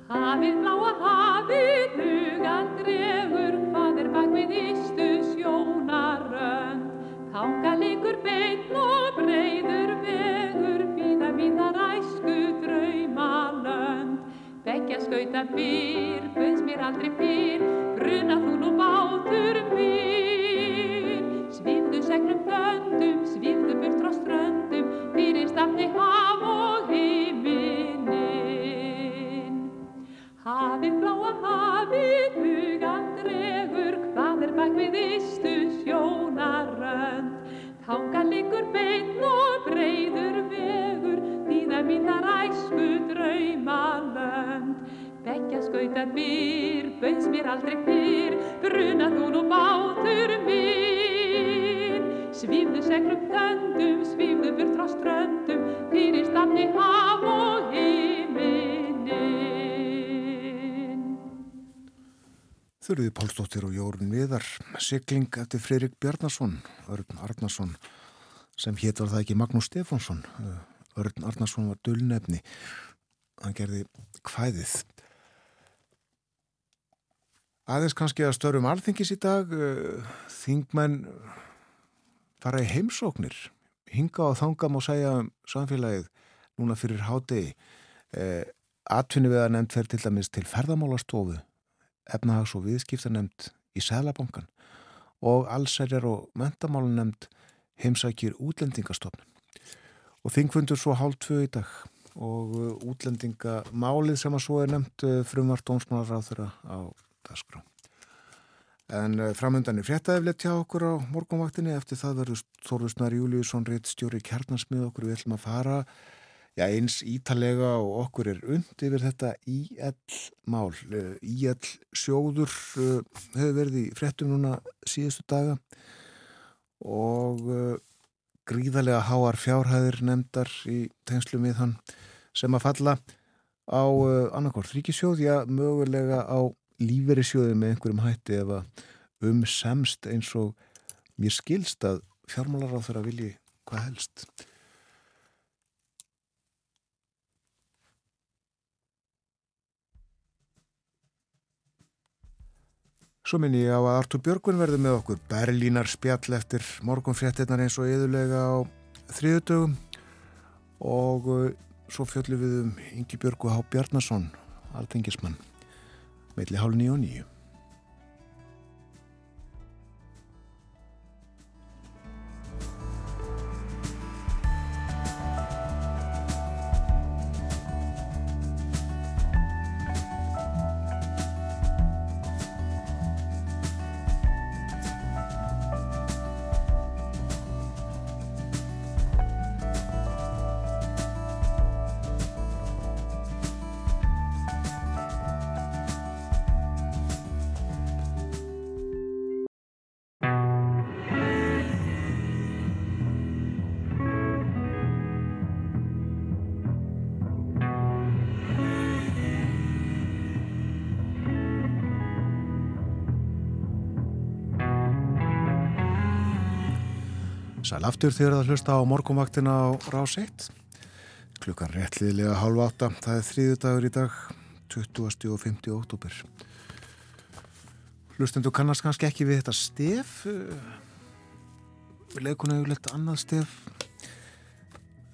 Speaker 5: Hafið bláa hafið, hugan drefur, hvað er bak við ístu sjónarönd. Tanga leikur beitn Beggja skauta byr, bauðs mér aldrei fyrr, bruna þú nú bátur minn. Svífðu segnum þöndum, svífðu burt frá ströndum, fyrir stafni haf og himinin. Hafið bláa hafið, hugan dregur, hvað er bak við istu sjónarönd. Tanga liggur beinn og breyður vegur, víða mína ræsku draumalönd. Beggja skautar byr, bauðs mér aldrei fyrr, bruna þú nú bátur minn. Svífðu seglum þöndum, svífðu burt frá ströndum, fyrir stafni haf og himinin.
Speaker 1: Þurriði Pálsdóttir og Jórun Viðar sigling eftir Freirik Bjarnason Örn Arnason sem hétt var það ekki Magnús Stefánsson Örn Arnason var dullnefni hann gerði kvæðið. Aðeins kannski að störum alþingis í dag þingmenn fara í heimsóknir. Hinga og þanga má segja um samfélagið núna fyrir hádegi. Atvinni við að nefnd fer til dæmis til ferðamálastofu efnahags- og viðskiptanemnd í Sælabankan og allsærjar og mentamálunemnd heimsækjir útlendingastofnun. Og þingfundur svo hálf tvö í dag og útlendingamálið sem að svo er nefnd frumvart dónsmálar á þeirra á dagskrá. En framöndan er fréttaeflið tjá okkur á morgunvaktinni eftir það verður Þorðusnar Júliusson rétt stjóri kjarnarsmið okkur við ætlum að fara Já, eins ítalega og okkur er und yfir þetta íell-mál. Íell-sjóður hefur verið í frettum núna síðustu daga og gríðarlega háar fjárhæðir nefndar í tengslu með hann sem að falla á annarkort ríkisjóð, já, mögulega á lífeyrissjóði með einhverjum hætti ef að um semst eins og mér skilst að fjármálar á þeirra vilji hvað helst. Svo minn ég á að Artur Björgun verður með okkur. Berlínar spjall eftir morgunfréttinnar eins og yðurlega á þriðudögum og svo fjöllum við um Ingi Björgu Há Bjarnason, alþengismann, meðli hálf nýju og nýju. Aftur þegar það hlusta á morgumvaktina á rás 1. Klukkan réttliðilega hálf átta. Það er þrýðu dagur í dag, 20. og 50. óttúber. Hlustendu kannast kannski ekki við þetta stef. Við leikum auðvitað annað stef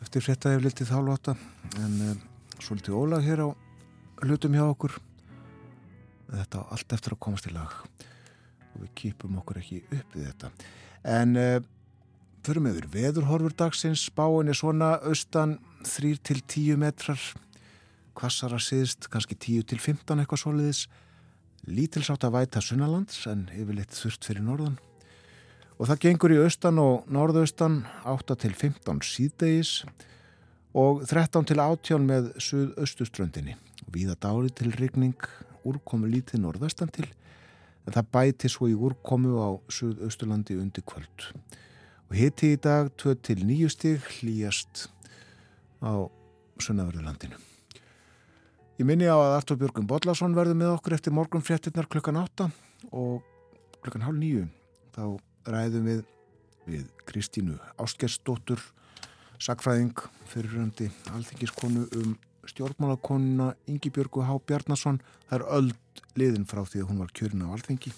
Speaker 1: eftir frétta eflitið hálf átta. En um, svolítið ólag hér á hlutum hjá okkur. Þetta á allt eftir að komast í lag. Og við kýpum okkur ekki upp við þetta. En... Uh, Fyrir meður veðurhorfur dagsins, spáin er svona austan 3-10 metrar, kvassara síðst, kannski 10-15 eitthvað soliðis, lítilsátt að væta sunnalands en yfirleitt þurft fyrir norðan. Og það gengur í austan og norðaustan 8-15 síðdegis og 13-18 með suðaustuströndinni Víða dáli til rigning, úrkomu lítið norðvestan til, en það bæti svo í úrkomu á Suðausturlandi undir kvöld. Hiti í dag 2 til 9 stig hlýjast á Sunnaverðurlandinu. Ég minni á að Artur Björgum Bodlason verður með okkur eftir morgun fréttinnar klukkan 8 og klukkan hálf 9 þá ræðum við við Kristínu Ástgersdóttur sakfræðing fyrirröndi alþingiskonu um stjórnmálakonuna Ingi Björgu Há Bjarnason. Það er öll liðin frá því að hún var kjörin á alþingi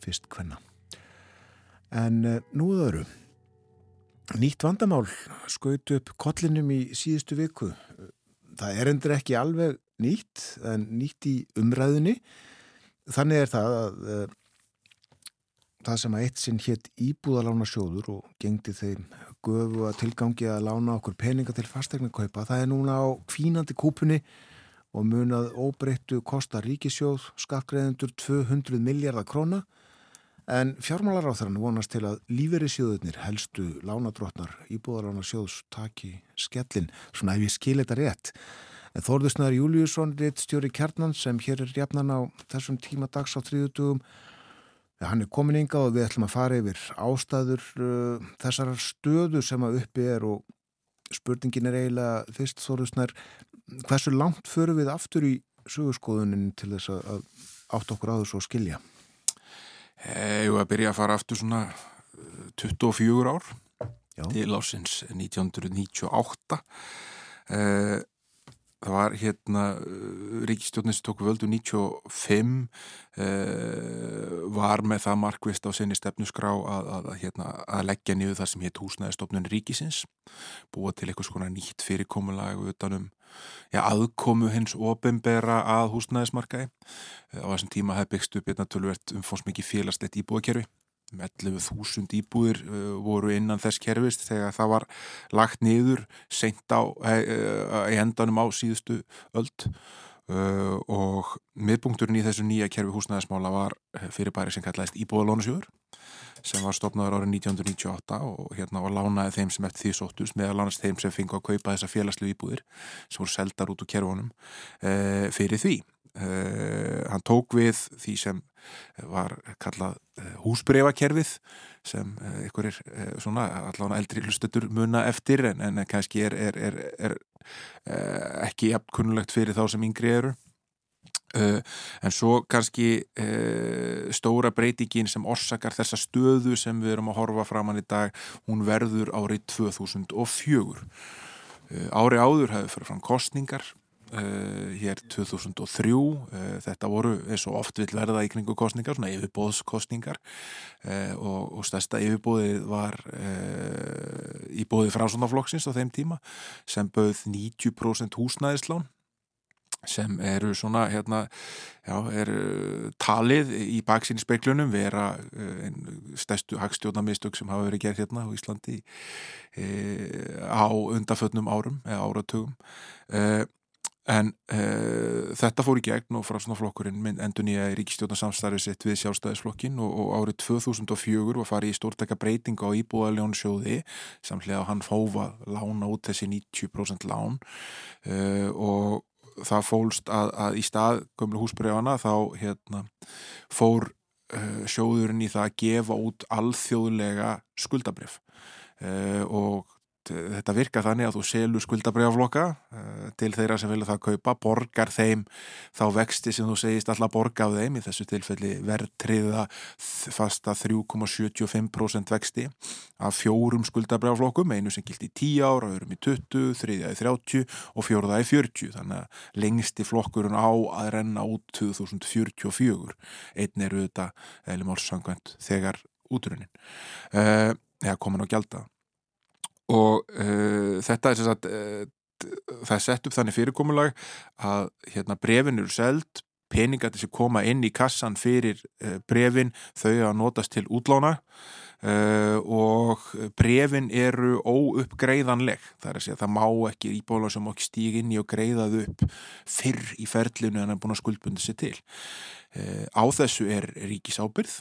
Speaker 1: fyrst hvenna en uh, nú öðru nýtt vandamál skaut upp kollinum í síðustu viku. Það er endur ekki alveg nýtt en nýtt í umræðinni þannig er það að uh, það sem að eitt sinn hétt íbúðalána sjóður og gengdi þeim göfu að tilgangi að lána okkur peninga til fastegna kaupa, það er núna á kvínandi kúpunni og munað óbreyttu kosta ríkisjóð skattgreðendur 200 miljardar króna en fjármálaráþrann vonast til að lífeyrisjóðunir helstu lánadrótnar íbúðalána sjóðs taki skellin, svona ef ég skil þetta rétt Þórðusnaður Júliusson rétt stjóri kjarnan sem hér er jafnan á þessum tíma dags á þriðutugum Hann er komin ynga og við ætlum að fara yfir ástæður uh, þessar stöðu sem að uppi er og spurningin er eiginlega fyrst þóruðsnær hversu langt förum við aftur í sögurskoðunin til þess að, átt okkur á þessu að skilja?
Speaker 6: Ég var að byrja að fara aftur svona 24 ár.
Speaker 1: Já.
Speaker 6: til ásins 1998 eh, það var hérna ríkistjóðnins tóku völdu 95 uh, var með það markvist á sinni stefnusgrá að, að, að, hérna, að leggja niður það sem hétt húsnæðistofnun ríkisins. Búa til eitthvað svona nýtt fyrirkomulag utanum já, aðkomu hins ofinbera að húsnæðismarkaði. Á þessum tíma hefði byggst upp hérna tölvert umfónsmikið félagslegt íbúakerfi um 11.000 íbúðir uh, voru innan þess kerfist þegar það var lagt niður seint á uh, í endanum á síðustu öld uh, og miðpunkturinn í þessu nýja kerfi húsnæðismála var fyrirbæri sem kallaðist Íbúðalónasjóður sem var stopnaður árið 1998 og hérna var lánaði þeim sem eftir því sóttus meðal annars þeim sem fengi að kaupa þessa félagslu íbúðir sem voru seldar út úr kerfunum uh, fyrir því. Uh, hann tók við því sem var kallað húsbrefakerfið sem uh, ykkur er svona allavega eldri hlustutur muna eftir en, en kannski er, er, er, er ekki jafn kunnulegt fyrir þá sem yngri eru. En svo kannski stóra breytingin sem orsakar þessa stöðu sem við erum að horfa framann í dag hún verður árið 2004 ári áður hefur fyrir fram kostningar Uh, hér 2003 uh, þetta voru eins og oft vill verða í kringu kostningar, svona yfirbóðskostningar uh, og, og stærsta yfirbóðið var í bóði frásónaflokksins á þeim tíma sem bauð 90% húsnæðislán sem eru svona hérna, já, er talið í baksinni speiklunum vera stærstu hagstjónamistök sem hafa verið gerð hérna á Íslandi á undafötnum árum eða áratugum En uh, þetta fór í gegn og frásnaflokkurinn endur nýja í ríkistjóðnarsamstarfið sitt við sjálfstæðisflokkin og, og árið 2004 var farið í stórtækka breytinga á íbúðaljónsjóði samlega að hann fófa lána út þessi 90% lán. Uh, og það fólst að, að í stað gömlu húsbreyfana þá hérna, fór uh, sjóðurinn í það að gefa út alþjóðlega skuldabrif og þetta virka þannig að þú selur skuldabrjáflokka uh, til þeirra sem vilja það kaupa, borgar þeim þá vexti sem þú segist alltaf borga af þeim, í þessu tilfelli verðtriða fasta 3,75% vexti af fjórum skuldabrjáflokkum, einu sem gilt í 10 ára, öðrum í 20, þriðja í 30 og fjóruða í 40, þannig að lengsti flokkurinn á að renna út 2044, einn eru þetta eða málsangvænt þegar útrunnin uh, eða komin á gælda og uh, þetta er sagt, uh, það er sett upp þannig fyrirkomulag að hérna, brefin eru seld peningati sem koma inn í kassan fyrir uh, brefin þau að notast til útlána og brefin eru óuppgreiðanleg. Það er að segja það má ekki íbóla sem okkur stíg inn í og greiðað upp fyrr í ferlinu en er búin að skuldbundi sér til. Á þessu er ríkisábyrð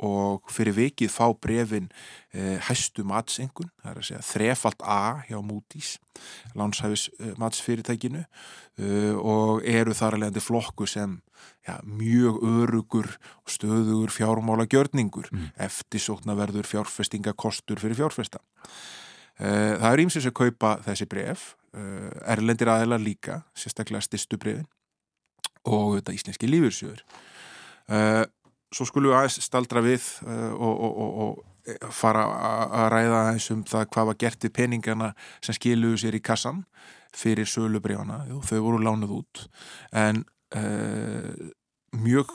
Speaker 6: og fyrir vikið fá brefin eh, hæstu matsengun, það er að segja þrefalt A hjá Moody's, lánshæfis eh, matsfyrirtækinu uh, og eru þar að leiðandi flokku sem ja, mjög örugur og stöðugur fjármála gjörningur mm. eftir sókna verður fjárfestingakostur fyrir fjárfesta. Uh, það er ímsins að kaupa þessi bref, uh, erlendir aðeila líka, sérstaklega styrstu brefin og þetta íslenski lífursjöður. Uh, svo skulum við aðeins staldra við uh, og, og, og, og fara að ræða eins um það hvað var gert við peningana sem skiluðu sér í kassan fyrir sölubrjána, þau voru lánuð út. En uh, mjög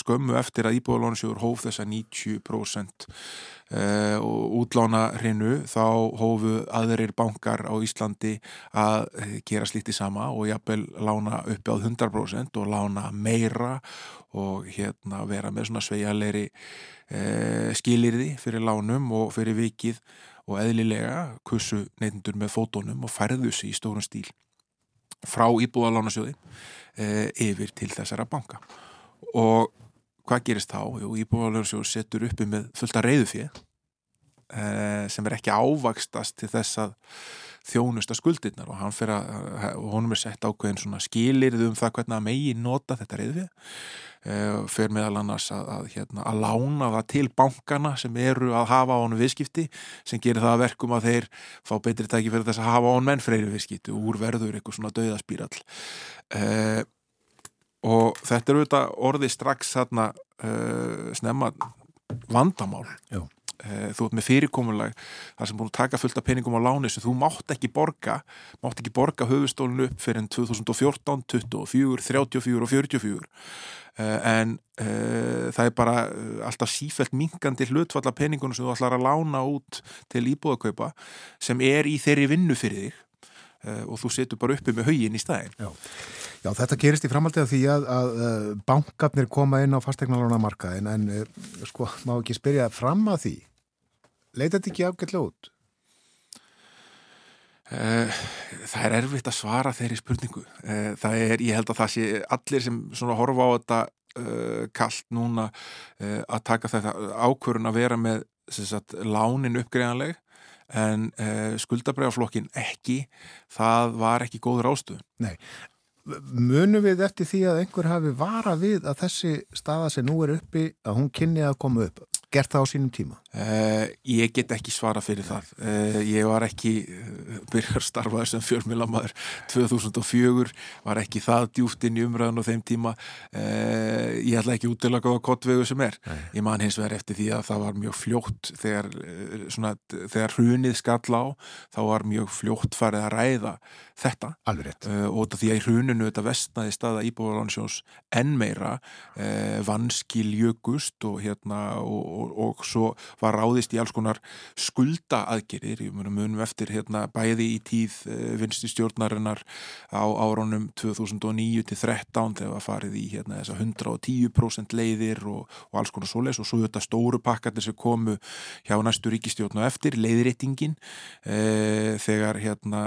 Speaker 6: skömmu eftir að Íbúðalónasjóður hóf þessa 90% uh, útlána hreinu þá hófu aðrir bankar á Íslandi að gera slíti sama og jafnvel lána uppi á 100% og lána meira og hérna vera með svona sveigalegri uh, skilirði fyrir lánum og fyrir vikið og eðlilega kussu neytundur með fótónum og færðu sig í stórum stíl frá Íbúðalónasjóði uh, yfir til þessara banka. Og hvað gerist þá? Jú, Íbúðalöfnsjóð setur uppi með fullta reyðufið eh, sem er ekki ávakstast til þess að þjónusta skuldirnar og hann fyrir að, og honum er sett ákveðin svona skilirð um það hvernig að megi nota þetta reyðufið eh, fyrir meðal annars að, að, hérna, að lána það til bankana sem eru að hafa á honum viðskipti sem gerir það að verkum að þeir fá betri tæki fyrir þess að hafa á honum menn freyri viðskipti og úr verður eitthvað svona dauðaspírall eh, og þetta eru þetta orði strax þarna uh, snemma vandamál
Speaker 1: Já.
Speaker 6: uh, þú ert með fyrirkomulag þar sem búin að taka fullt af peningum á láni sem þú mátt ekki borga mátt ekki borga höfustólinu upp fyrir enn 2014, 24, 34 og 44 uh, en það er bara alltaf sífælt minkandi hlutfalla peningunum sem þú ætlar að lána út til íbúðakaupa sem er í þeirri vinnu fyrir þig og þú setur bara uppi með haugin í staðin
Speaker 1: Já. Já, þetta gerist í framhaldið af því að, að, að bankarnir koma inn á fastegnalána markaðin en sko, má ekki spyrja fram að því leita þetta ekki ágætlega út?
Speaker 6: Það er erfitt að svara þeirri spurningu það er, ég held að það sé allir sem svona horfa á þetta kallt núna að taka þetta ákvörun að vera með sagt, lánin uppgreðanleg en skuldabræðaflokkin ekki, það var ekki góður ástöðun.
Speaker 1: Nei, munum við eftir því að einhver hafi vara við að þessi staða sem nú er uppi að hún kynni að koma upp gert það á sínum tíma?
Speaker 6: Uh, ég get ekki svara fyrir það. Uh, ég var ekki uh, byrjar starfaður sem fjörmjölamæður 2004 var ekki það djúft inn í umræðan á þeim tíma. Ég ætla ekki útilega á kottvegu sem er. Nei. ég man hins vegar eftir því að það var mjög fljótt þegar, svona, þegar hrunið skall á þá var mjög fljótt farið að ræða þetta. Og því að í hruninu þetta vestnaði staða íbúðalansjós enn meira. Vanskil jökust og hérna og og, og svo var ráðist í alls konar skulda aðgerir, ég munum eftir hérna, bæði í tíð uh, vinstu stjórnarinnar á áronum 2009 til 13 þegar farið í hérna, þessa 110% leiðir og, og alls konar svoleis og svo þetta stóru pakkarnir sem komu hjá næstu ríkistjórn og eftir, leiðréttingin uh, þegar hérna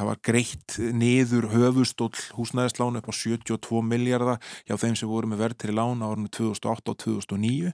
Speaker 6: hafa greitt niður höfustól húsnæðislánu upp á 72 miljardar hjá þeim sem voru með verð til lána árunum 2008 og 2009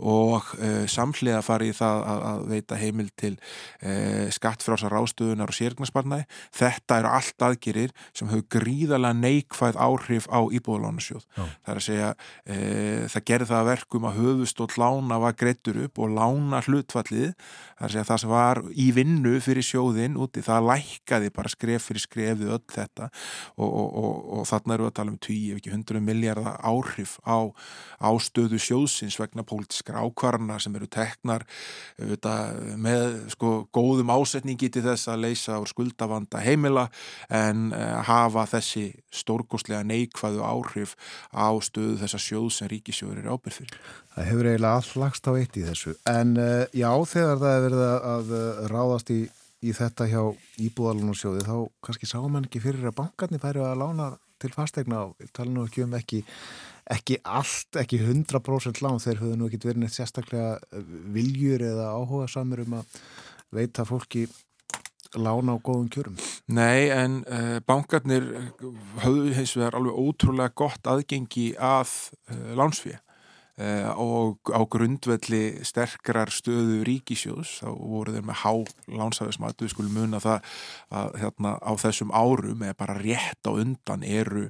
Speaker 6: og og uh, samhliða farið það að, að veita heimil til uh, skattfrásar ástöðunar og sérgnarsparnæði. Þetta eru allt aðgerir sem höfðu gríðarlega neikvæð áhrif á íbúðalánasjóð. Það er að segja, uh, það gerði það verkum að höfustótt lána var greittur upp og lána hlutfallið, það er að segja það sem var í vinnu fyrir sjóðin úti, það lækkaði bara skref fyrir skrefið öll þetta og, og, og, og þarna eru að tala um 10, ef ekki 100 miljardar áhrif á ástöðu sjóðsins vegna pólitískra ákvarna sem eru teknar auðvitað, með sko, góðum ásetningi til þess að leysa úr skuldavanda heimila en uh, hafa þessi stórgóðslega neikvæðu áhrif á stöðu þessa sjóð sem ríkisjóður er ábyrð fyrir.
Speaker 1: Það hefur eiginlega all lagst á eitt í þessu en uh, já þegar það er verið að uh, ráðast í, í þetta hjá íbúðalunarsjóði þá kannski sáum hann ekki fyrir að bankarnir færi að lána til fastegna og tala nú ekki um ekki ekki allt, ekki 100% lán þeir höfðu nú ekki verið neitt sérstaklega eh, viljur eða áhuga samur um að veita fólki lána á góðum kjörum.
Speaker 6: Nei, en uh, bankarnir höfðu hins vegar alveg ótrúlega gott aðgengi að uh, lánsfíð uh, og á grundvelli sterkrar stöðu ríkisjóðs þá voru þeir með há lánsæðismat við skulum muna það að hérna, á þessum árum eða bara rétt á undan eru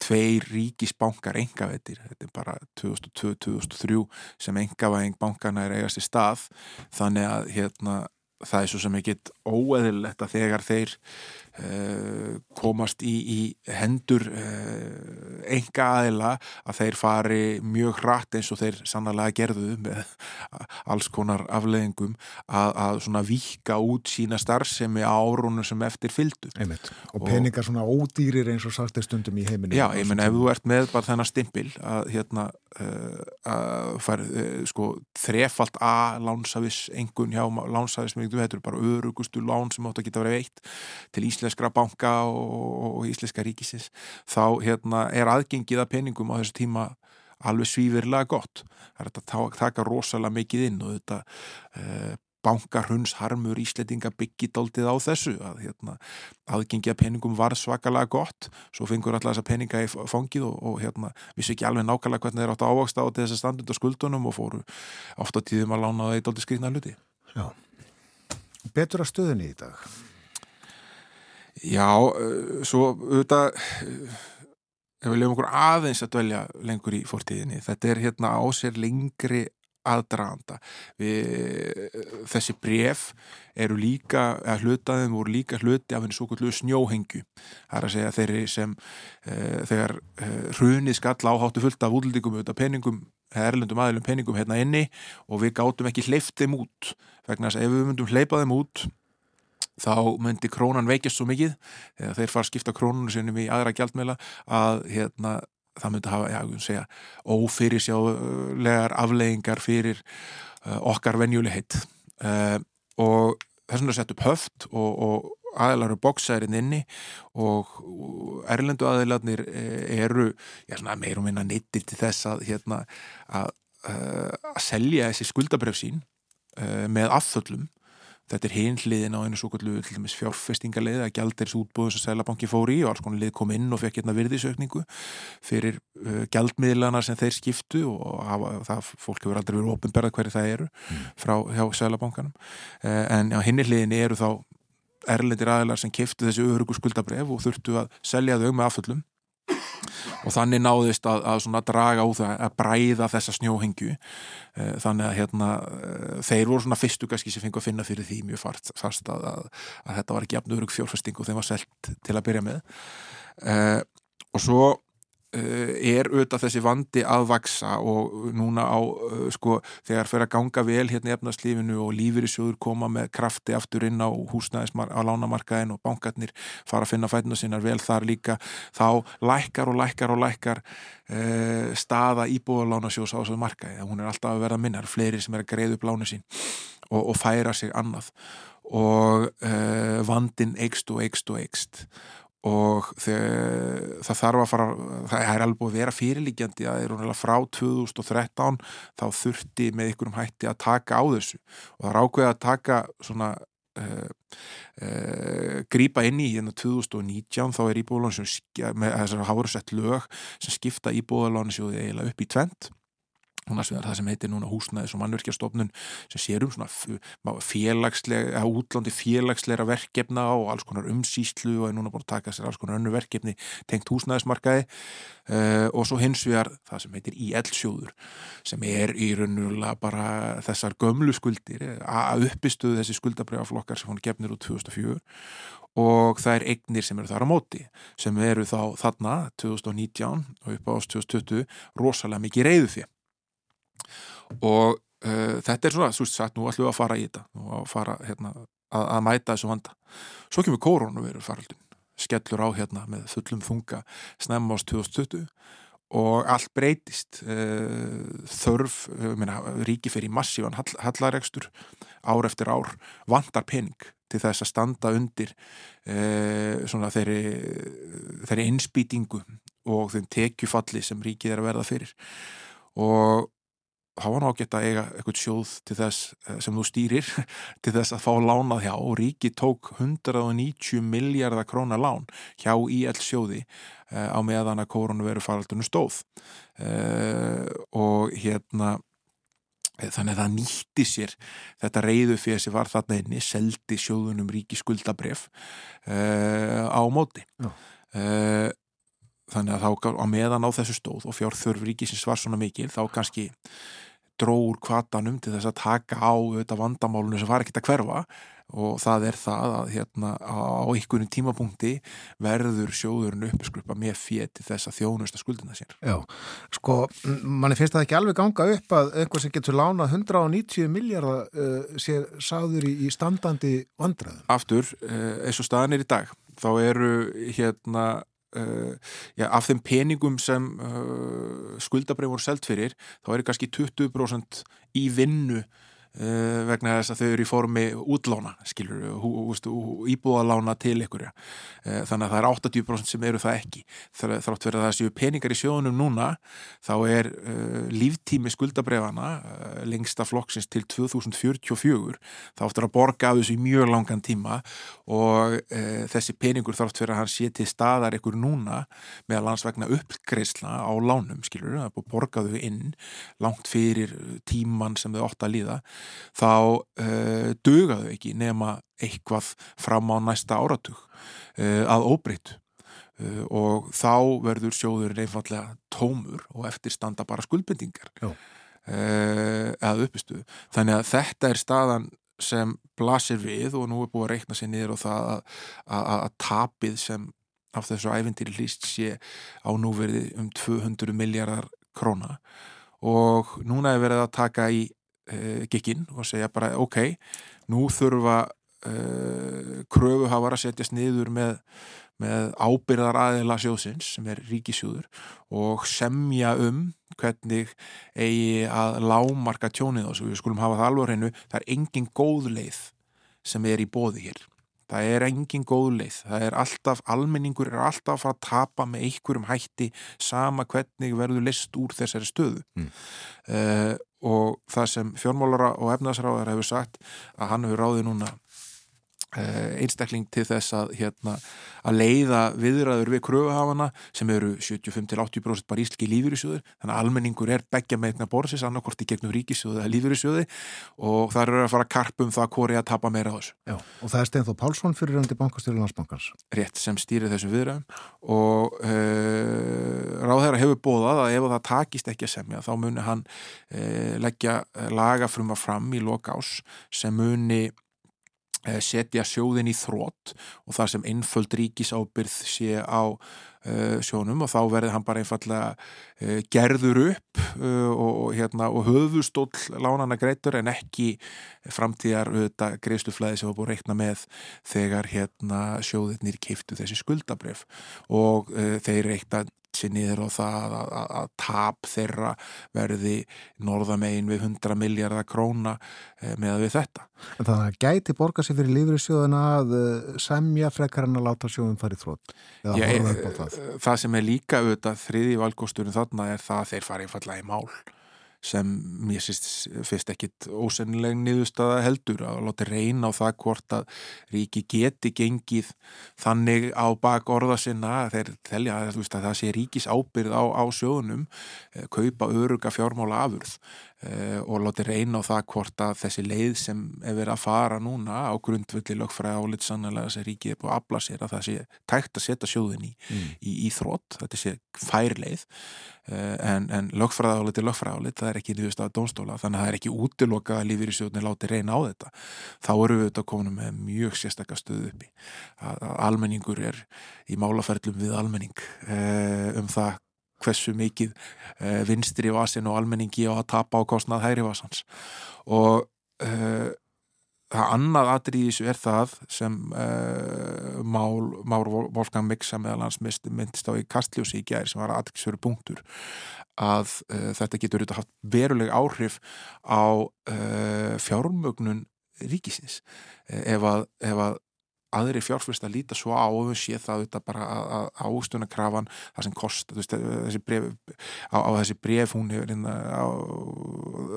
Speaker 6: tveir ríkisbankar engavettir, þetta er bara 2002-2003 sem engavæðing bankana er eigast í stað. Þannig að hérna það er svo sem ekkit óeðilegt að þegar þeir komast í, í hendur enga aðila að þeir fari mjög hratt eins og þeir sannlega gerðu með alls konar afleðingum að, að svona vika út sína starfsemi á árunum sem eftir fyldu.
Speaker 1: Og peningar svona ódýrir eins og sagt er stundum í heiminu.
Speaker 6: Já, ég menn ef þú ert með bara þennan stimpil að hérna uh, að fær sko þrefalt A lánsafis engun hjá lánsafis með þetta eru bara örugustu lán sem átt að geta verið veitt til íslenskra banka og, og íslenska ríkisins þá hérna, er aðgengið að peningum á þessu tíma alveg svífirlega gott. Það er að taka rosalega mikið inn og þetta eh, bankarhuns harmur íslettinga byggidaldið á þessu að hérna, aðgengið að peningum var svakalega gott. Svo fengur alltaf þessa peninga í fangið og, og hérna, vissu ekki alveg nákvæmlega hvernig þeir átt að ávaksta á þess að standunda skuldunum og fóru ofta tíðum að lána það í daldi skrifna hluti.
Speaker 1: Já. Betur að stöðunni í dag?
Speaker 6: Já, uh, svo auðvitað uh, ef við lefum okkur aðeins að dvelja lengur í fortíðinni, þetta er hérna á sér lengri aðdraganda. Við, þessi bref eru líka, eða hlutaðum voru líka hluti af henni svo kvöldu snjóhengju. Það er að segja þeirri sem uh, þegar uh, hrunið skall áháttu fullt af útlendingum auðvitað peningum erlendum aðlum peningum hérna inni og við gátum ekki hleyft þeim út. Vegna að ef við myndum hleypa þeim út þá myndi krónan veikjast svo mikið þegar þeir fara að skipta krónunum sinum í aðra gjaldmeila að hérna það myndi hafa, já, segja, ófyrirsjálegar afleggingar fyrir uh, okkar venjulegheit uh, og þess vegna sett upp höft og, og aðeilaru bóksærin inni og erlendu aðeilarnir eru já, meir og minna nittir til þess að, hérna, að, að selja þessi skuldabref sín með afföllum Þetta er hinliðin á einu svo kallu fjárfestingarlið að gældirs útbúðum sem Sælabanki fór í og alls konar lið kom inn og fekk hérna virðisökningu fyrir uh, gældmiðlana sem þeir skiptu og hafa, það fólk hefur aldrei verið ofinberðað hverju það eru mm. frá hjá Sælabankanum uh, en á hinliðin eru þá erlendir aðilar sem kiftu þessi örugu skuldabref og þurftu að selja þau með afföllum og þannig náðist að, að draga út að, að bræða þessa snjóhengju. Eh, þannig að hérna, eh, þeir voru svona fyrstu kannski sem fengi að finna fyrir því mjög fast að, að þetta var ekki jafn örug fjórfesting og þeim var selt til að byrja með. Uh, og svo er auðvitað þessi vandi að vaksa og núna á uh, sko þegar fyrir að ganga vel hérna efnarslífinu og lífyrísjóður koma með krafti aftur inn á húsnæðismar á lánamarkaðin og bankarnir fara að finna fætna sinnar vel þar líka þá lækkar og lækkar og lækkar uh, staða íbúðalánasjós á þessu markaði. Hún er alltaf að verða minnar, fleiri sem er að greiða upp lánu sín og, og færa sig annað. Og vandin eikst og eikst og eikst og þegar, það þarf að fara það er alveg búið að vera fyrirlíkjandi að er frá 2013 þá þurfti með ykkurum hætti að taka á þessu. Og það er ákveðið að taka svona uh, uh, grípa inn í hérna 2019 þá er íbúðalónisjóð með þessar hárusett lög sem skipta íbúðalónisjóði eiginlega upp í tvent annars vegar það sem heitir núna húsnæðis og mannverkjastofnun sem sér um svona félagslega, útlandi félagsleira verkefna og alls konar umsýslu og er núna búin að taka sér alls konar önnu verkefni tengt húsnæðismarkaði. Uh, og svo hins vegar það sem heitir IL-sjóður sem er í raunulega bara þessar gömlu skuldir að uppistuðu þessi skuldabrjáflokkar sem hún gefnir úr 2004 og það er eignir sem eru þar á móti sem eru þá þarna 2019 og upp á 2020 rosalega mikið reyðu fyrir og uh, þetta er svona, svo sagt, nú ætlum við að fara í þetta og að fara hérna, að, að mæta þessu vanda. Svo kemur koronaviru faraldun, skellur á hérna með fullum þunga snemma ást 2020 og allt breytist uh, þörf, minna, ríki fyrir massívan hall, hallaregstur ár eftir ár, vandar pening til þess að standa undir uh, svona þeirri þeirri innspýtingu og þeim tekjufalli sem ríkið er að verða fyrir og var ná geta eiga eitthvað sjóð til þess eh, sem þú stýrir (laughs) til þess að fá lánað hjá. Og ríki tók 190 miljardar krónar lán hjá IL sjóði uh, á meðan að koronaviru faraldunum stóð. Uh, og hérna þannig að það nýtti sér þetta reyðu fyrir sem var þarna inni seldi sjóðunum ríki skuldabref á móti. Uh, þannig að þá á meðan á þessu stóð og fjárþörf ríkisins var svona mikil þá kannski dróur kvatanum til þess að taka á þetta vandamálunu sem var ekkert að hverfa og það er það að hérna á einhvern tímapunkti verður sjóðurinn uppskrupa með fétt til þess að þjónusta skuldina sér.
Speaker 1: Já, sko, manni finnst það ekki alveg ganga upp að einhver sem getur lánað 190 miljardar uh, sé sáður í, í standandi vandraðum.
Speaker 6: Aftur, uh, eins og staðan er í dag, þá eru hérna já, af þeim peningum sem uh, skuldabrið voru selt fyrir þá er kannski 20% í vinnu vegna þess að þau eru í formi útlána, skilur, íbúðalána til ykkur uh, þannig að það er 80% sem eru það ekki. Þrátt verið að það séu peningar í sjónum núna þá er uh, líftími skuldabrefana lengsta flokksins til 2044 þá áttur að borga af þessu í mjög langan tíma. Og þessi peningur þrátt verið að hann sé til staðar ykkur núna með að landsvegna uppgreisla á lánum, skilur, það er búið að borga þau inn langt fyrir tíman sem þau ótt að líða þá uh, dugaðu ekki nema eitthvað fram á næsta áratug uh, að óbreytt uh, og þá verður sjóður einfallega tómur og eftirstanda bara skuldbendingar eða uppistuðu. Þannig að þetta er staðan sem blasir við og nú er búið að reikna sér niður og það að, að, að tapið sem af þessu æfintýri hlýst sé á núverði um 200 miljardar króna. Og núna er verið að taka í uh, gikinn og segja bara ok, nú þurfa uh, kröfuhafar að setjast niður með, með ábyrðar aðeila sjóðsins sem er ríkisjóður og semja um hvernig eigi að lámarka tjónið og við skulum hafa það alveg hreinu, það er engin góð leið sem er í bóði hér það er engin góð leið, það er alltaf almenningur er alltaf að fara að tapa með einhverjum hætti sama hvernig verður list úr þessari stöðu mm. uh, og það sem fjármálara og efnaðsráðar hefur sagt að hann hefur ráðið núna einstakling til þess að, hérna, að leiða viðræður við kröfuhafana sem eru 75-80% bara ísliki lífyrísjóður þannig að almenningur er begja með einna borðsins annarkorti gegnum ríkisjóðu eða lífyrísjóði og það eru að fara karpum það hvori að tapa meira á þessu.
Speaker 1: Já, og það er Steinþó Pálsson fyrir röndi bankastjóri landsbankans.
Speaker 6: Rétt sem stýrir þessum viðræðum og uh, ráðherra hefur bóðað að ef það takist ekki að semja þá muni hann uh, leggja lagafruma fram í lokás sem muni Eh, setja sjóðin í þrótt og þar sem einföld ríkisábyrð sé á sjónum og þá verður hann bara einfallega uh, gerður upp uh, og, hérna, og höfustóll lánana greitur en ekki framtíðar greiðsluflæði sem var búin að reikna með þegar hérna, sjóðinir keiftu þessi skuldabref og þeir reikna sér niður og það að, að, að tap þeirra verði norðamegin við 100 miljardar króna eh, með við þetta.
Speaker 1: En þannig að gæti borga sér fyrir lífriðsjóðuna að eh, semja frekar en að láta sjóðum farið þrótt?
Speaker 6: Já, það. það sem er líka auðvitað þriði valgósturinn þarna er það að þeir fara einfallega í mál sem mér finnst ekkit ósennileg niðurstaða heldur að láta reyna á það hvort að ríki geti gengið þannig á bak orða sinna þeir telja að, að það sé ríkis ábyrð á, á sjóðunum eh, kaupa öruga fjármála afurð eh, og láta reyna á það hvort að þessi leið sem er verið að fara núna á grundvöldi lögfræði álit sannlega sem ríkið er búið að afla sér að það sé tækt að setja sjóðun í, mm. í, í þrótt, þetta sé færleið eh, en, en lögfræði álit er lögfræði álit, það er ekki nýðust að dónstóla þannig að það er ekki útiloka að lífið í sjóðunni láti reyna á þetta. Þá eru við þetta komin með mjög sérstakka stöðu uppi. Að, að almenningur er í málaferðlum við almenning eh, um það hversu mikið uh, vinstri vasin og almenningi á að tapa á kostnað hægri vasans. Og uh, það annað atriðis er það sem uh, Mál, Már Wolfgang Miksa meðal hans myndist á í Kastljósi í gæri sem var aðeinsveru punktur að þetta getur haft veruleg áhrif á fjármögnun ríkisins. Ef að, ef að aðri fjárfyrst að líta svo á og við sé það auðvitað bara að ástunarkrafan það sem kost veist, þessi bref, á, á þessi bref hún hefur hérna, á,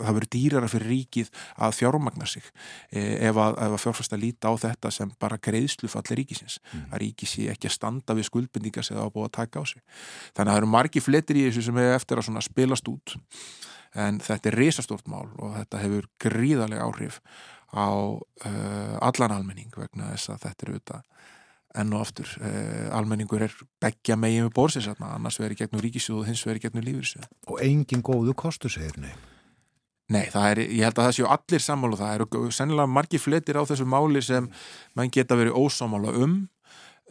Speaker 6: það verður dýrara fyrir ríkið að fjármagna sig e, ef að, að fjárfyrst að líta á þetta sem bara greiðslu falli ríkisins mm. að ríkis sé ekki að standa við skuldbindingar sem það á búið að taka á sig þannig að það eru margi fletir í þessu sem hefur eftir að spilast út en þetta er risastórt mál og þetta hefur gríðarlega áhrif á uh, allan almenning vegna þess að þetta er auðvitað enn og aftur, uh, almenningur er begja megin við bórsins, annars verður gegnum ríkisjóðu, hins verður gegnum lífyrsjóðu
Speaker 1: Og engin góðu kostu segir nei
Speaker 6: er, ég held að það séu allir sammála það eru sennilega margi fletir á þessu máli sem mann geta verið ósámála um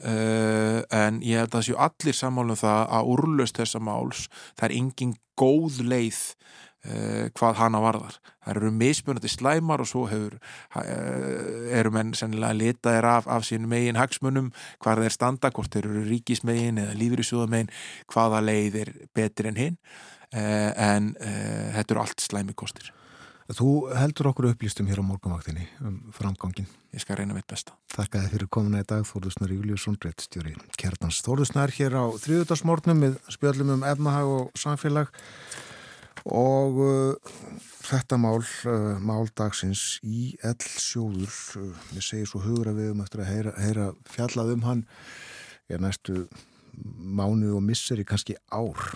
Speaker 6: uh, en ég held að það séu allir sammála um það að úrlöst þessa máls, það er engin góð leið Uh, hvað hana varðar. Það eru mismunandi slæmar og svo hefur uh, eru menn sennilega litaðir af, af sín megin hagsmunum, hvað þeir standa hvort þeir eru ríkismegin eða lífyrísjóðamegin hvaða leið er betur en hinn uh, en þetta eru allt slæmi kostir.
Speaker 1: Þú heldur okkur upplýstum hér á morgunvaktinni um framgangin.
Speaker 6: Ég skal reyna mitt besta.
Speaker 1: Þakka þið fyrir komuna í dag Þórðusnar Júliusson, breyttstjóri Kjartans Þórðusnar hér á þriðutarsmórnum með spjöllum um efnahag og samfélag og uh, þetta mál, uh, máldagsins í ell sjóður, uh, við segjum svo hugur að við um eftir að heyra, heyra fjallað um hann er næstu mánu og misseri kannski ár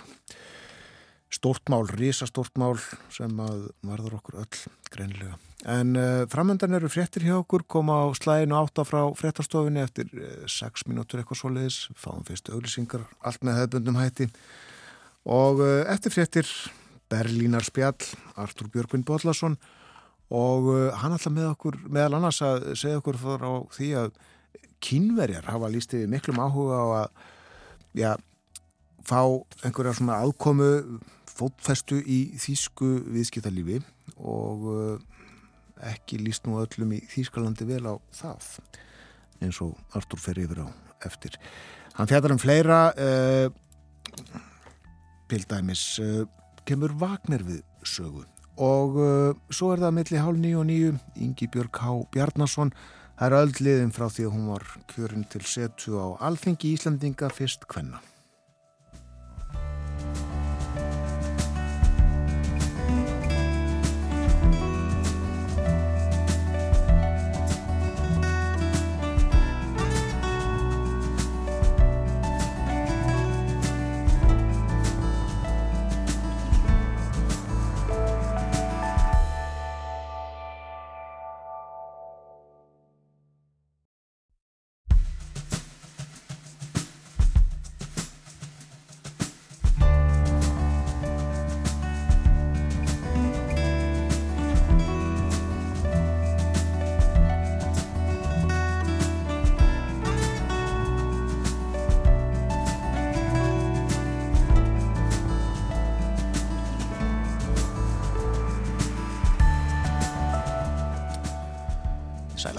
Speaker 1: stort mál, risastórt mál sem að varður okkur öll greinlega. En uh, framöndan eru fréttir hjá okkur, koma á slæginu átta frá fréttastofinni eftir 6 uh, mínútur eitthvað svo leiðis, fáum fyrst auglýsingar, allt með hefðbundum hætti og uh, eftir fréttir Berlínar spjall, Artur Björgvin Bodlason og uh, hann alltaf með okkur, meðal annars að segja okkur frá því að kínverjar hafa lístið miklum áhuga á að já, fá einhverja svona aðkomu fótfestu í þýsku viðskiptalífi og uh, ekki líst nú öllum í Þýskalandi vel á það eins og Artur fer yfir á eftir. Hann fjartar um fleira uh, pildæmis kemur Vagner við sögu. Og uh, svo er það milli hálf nýju og nýju Ingi Björg H. Bjarnason. Það er öll liðin frá því að hún var kjörin til setu á Alþingi Íslandinga fyrst kvenna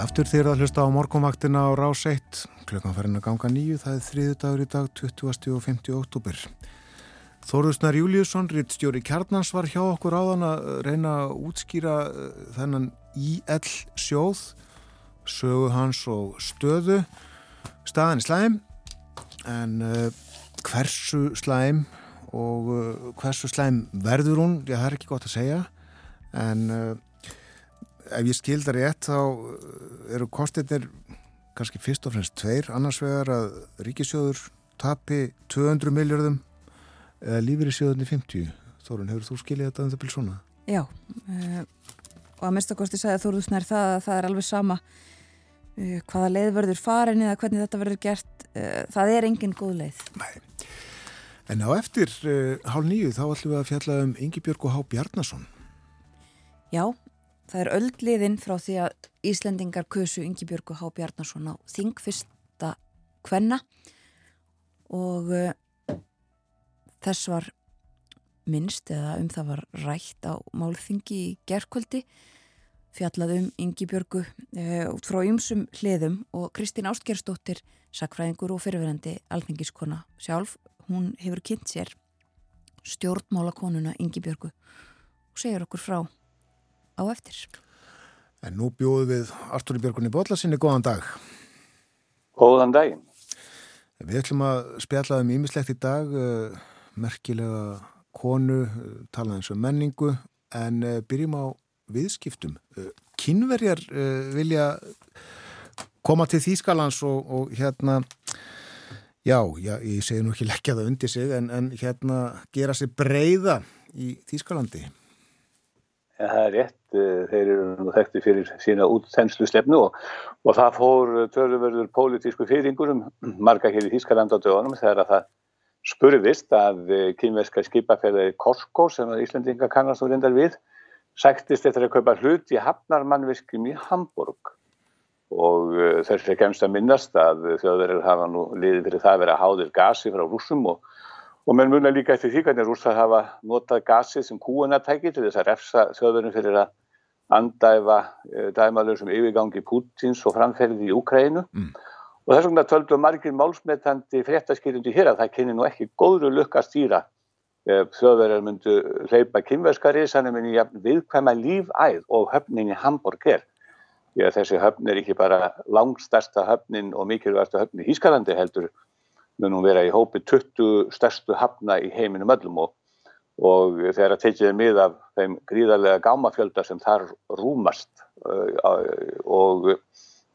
Speaker 1: aftur þér að hlusta á morgunvaktina á rás 1 klukkan farin að ganga nýju það er þriðu dagur í dag 20. og 50. oktober Þóruðsnar Júliusson rittstjóri Kjarnans var hjá okkur áðan að reyna að útskýra eh, þennan IL sjóð sögu hans og stöðu staðan í slæm en uh, hversu slæm og uh, hversu slæm verður hún, það er ekki gott að segja en uh, ef ég skildar rétt þá eh, eru kostinir kannski fyrst og fremst tveir annars vegar að ríkisjóður tapi 200 miljardum eða lífyrirsjóðunni 50 Þórun, hefur þú skiljið þetta um það byrjum svona?
Speaker 2: Já uh, og að minnstakosti sagði Þóruð Snær það að það er alveg sama uh, hvaða leið verður farin eða hvernig þetta verður gert uh, það er engin góð leið.
Speaker 1: Nei. En á eftir hálf nýju þá ætlum við að fjalla um Ingi Björg og Há Bjarnason.
Speaker 2: Já, Það er öldliðin frá því að Íslendingar kusu Ingi Björgu Há Bjarnason á þingfyrsta kvenna og uh, þess var minnst eða um það var rætt á málþingi í gerðkvöldi fjallað um Ingi Björgu uh, út frá ymsum hliðum og Kristín Ástgerstóttir sakfræðingur og fyrirverandi alþengiskona sjálf, hún hefur kynnt sér stjórnmálakonuna Ingi Björgu og segir okkur frá á eftir.
Speaker 1: En nú bjóðu við Artúri Björgunni Bóllasinni, góðan dag.
Speaker 7: Góðan daginn.
Speaker 1: Við ætlum að spjalla um ímislegt í dag, uh, merkilega konu, uh, tala eins um menningu, en uh, byrjum á viðskiptum. Kynverjar vilja koma til Þýskalands og, og hérna, já, já, ég segi nú ekki leggja það undir sig, en, en hérna gera sér breyða í Þýskalandi.
Speaker 7: Ja, það er rétt, eh, þeir eru þekkti fyrir sína útþenslu stefnu og, og það fór törluverður pólitísku fyrringur um marga hér í Þískaland á dögunum þegar að það spurðist að eh, kynverska skipafélagi Korsko sem að Íslandinga kannast og reyndar við sæktist eftir að kaupa hlut í hafnarmannviskum í Hamburg og uh, þessi kemst að minnast að þjóðverðir hafa nú liðið fyrir það að vera háðir gasi frá rúsum og Og menn muna líka eftir því hvernig rússar hafa notað gasið sem kúanatæki til þess að refsa þjóðverðin fyrir að andæfa eh, dæmalösum yfirgangi Pútins og framferði í Úkrænu. Mm. Og þess vegna töldu margir málsmetandi fréttaskýrindi hér að það kynni nú ekki góðru lukka stýra þjóðverðar myndu hleypa kynverskari sannum en í viðkvæma lífæð og höfnin í Hamburg er. Því að þessi höfn er ekki bara langstasta höfnin og mikilvægsta höfnin í Hískalandi heldur munum vera í hópi 20 stærstu hafna í heiminum öllum og, og þegar að tekið mið af þeim gríðarlega gámafjölda sem þar rúmast uh, og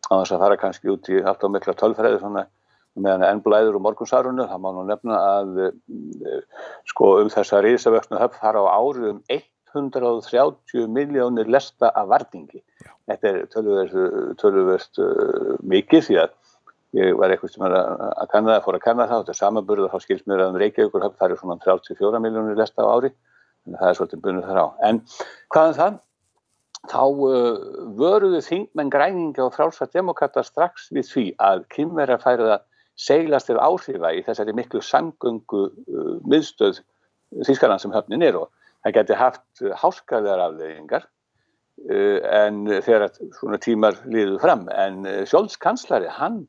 Speaker 7: á þess að fara kannski út í allt á mikla tölfræði svona meðan ennblæður og morgunsarunni, það má nú nefna að uh, sko um þessa risavöxnu höfn þar á ári um 130 miljónir lesta af varningi. Já. Þetta er tölvöverst uh, mikið því að ég var eitthvað sem er að kanna það, fór að kanna það, þetta er samanburð og þá skilst mér að um Reykjavíkur það er svona 34 miljónir lesta á ári, en það er svolítið bunið þar á. En hvaðan um það? Þá uh, vöruðu þingmenn græninga og frálsvært demokrata strax við því að kynverðar færið að seglast til áhrifa í þessari miklu samgöngu uh, miðstöð Þískarland sem höfnin er og það geti haft háskaðar afleggingar uh, en þegar svona tímar liður fram en uh, Sjóls kanslari hann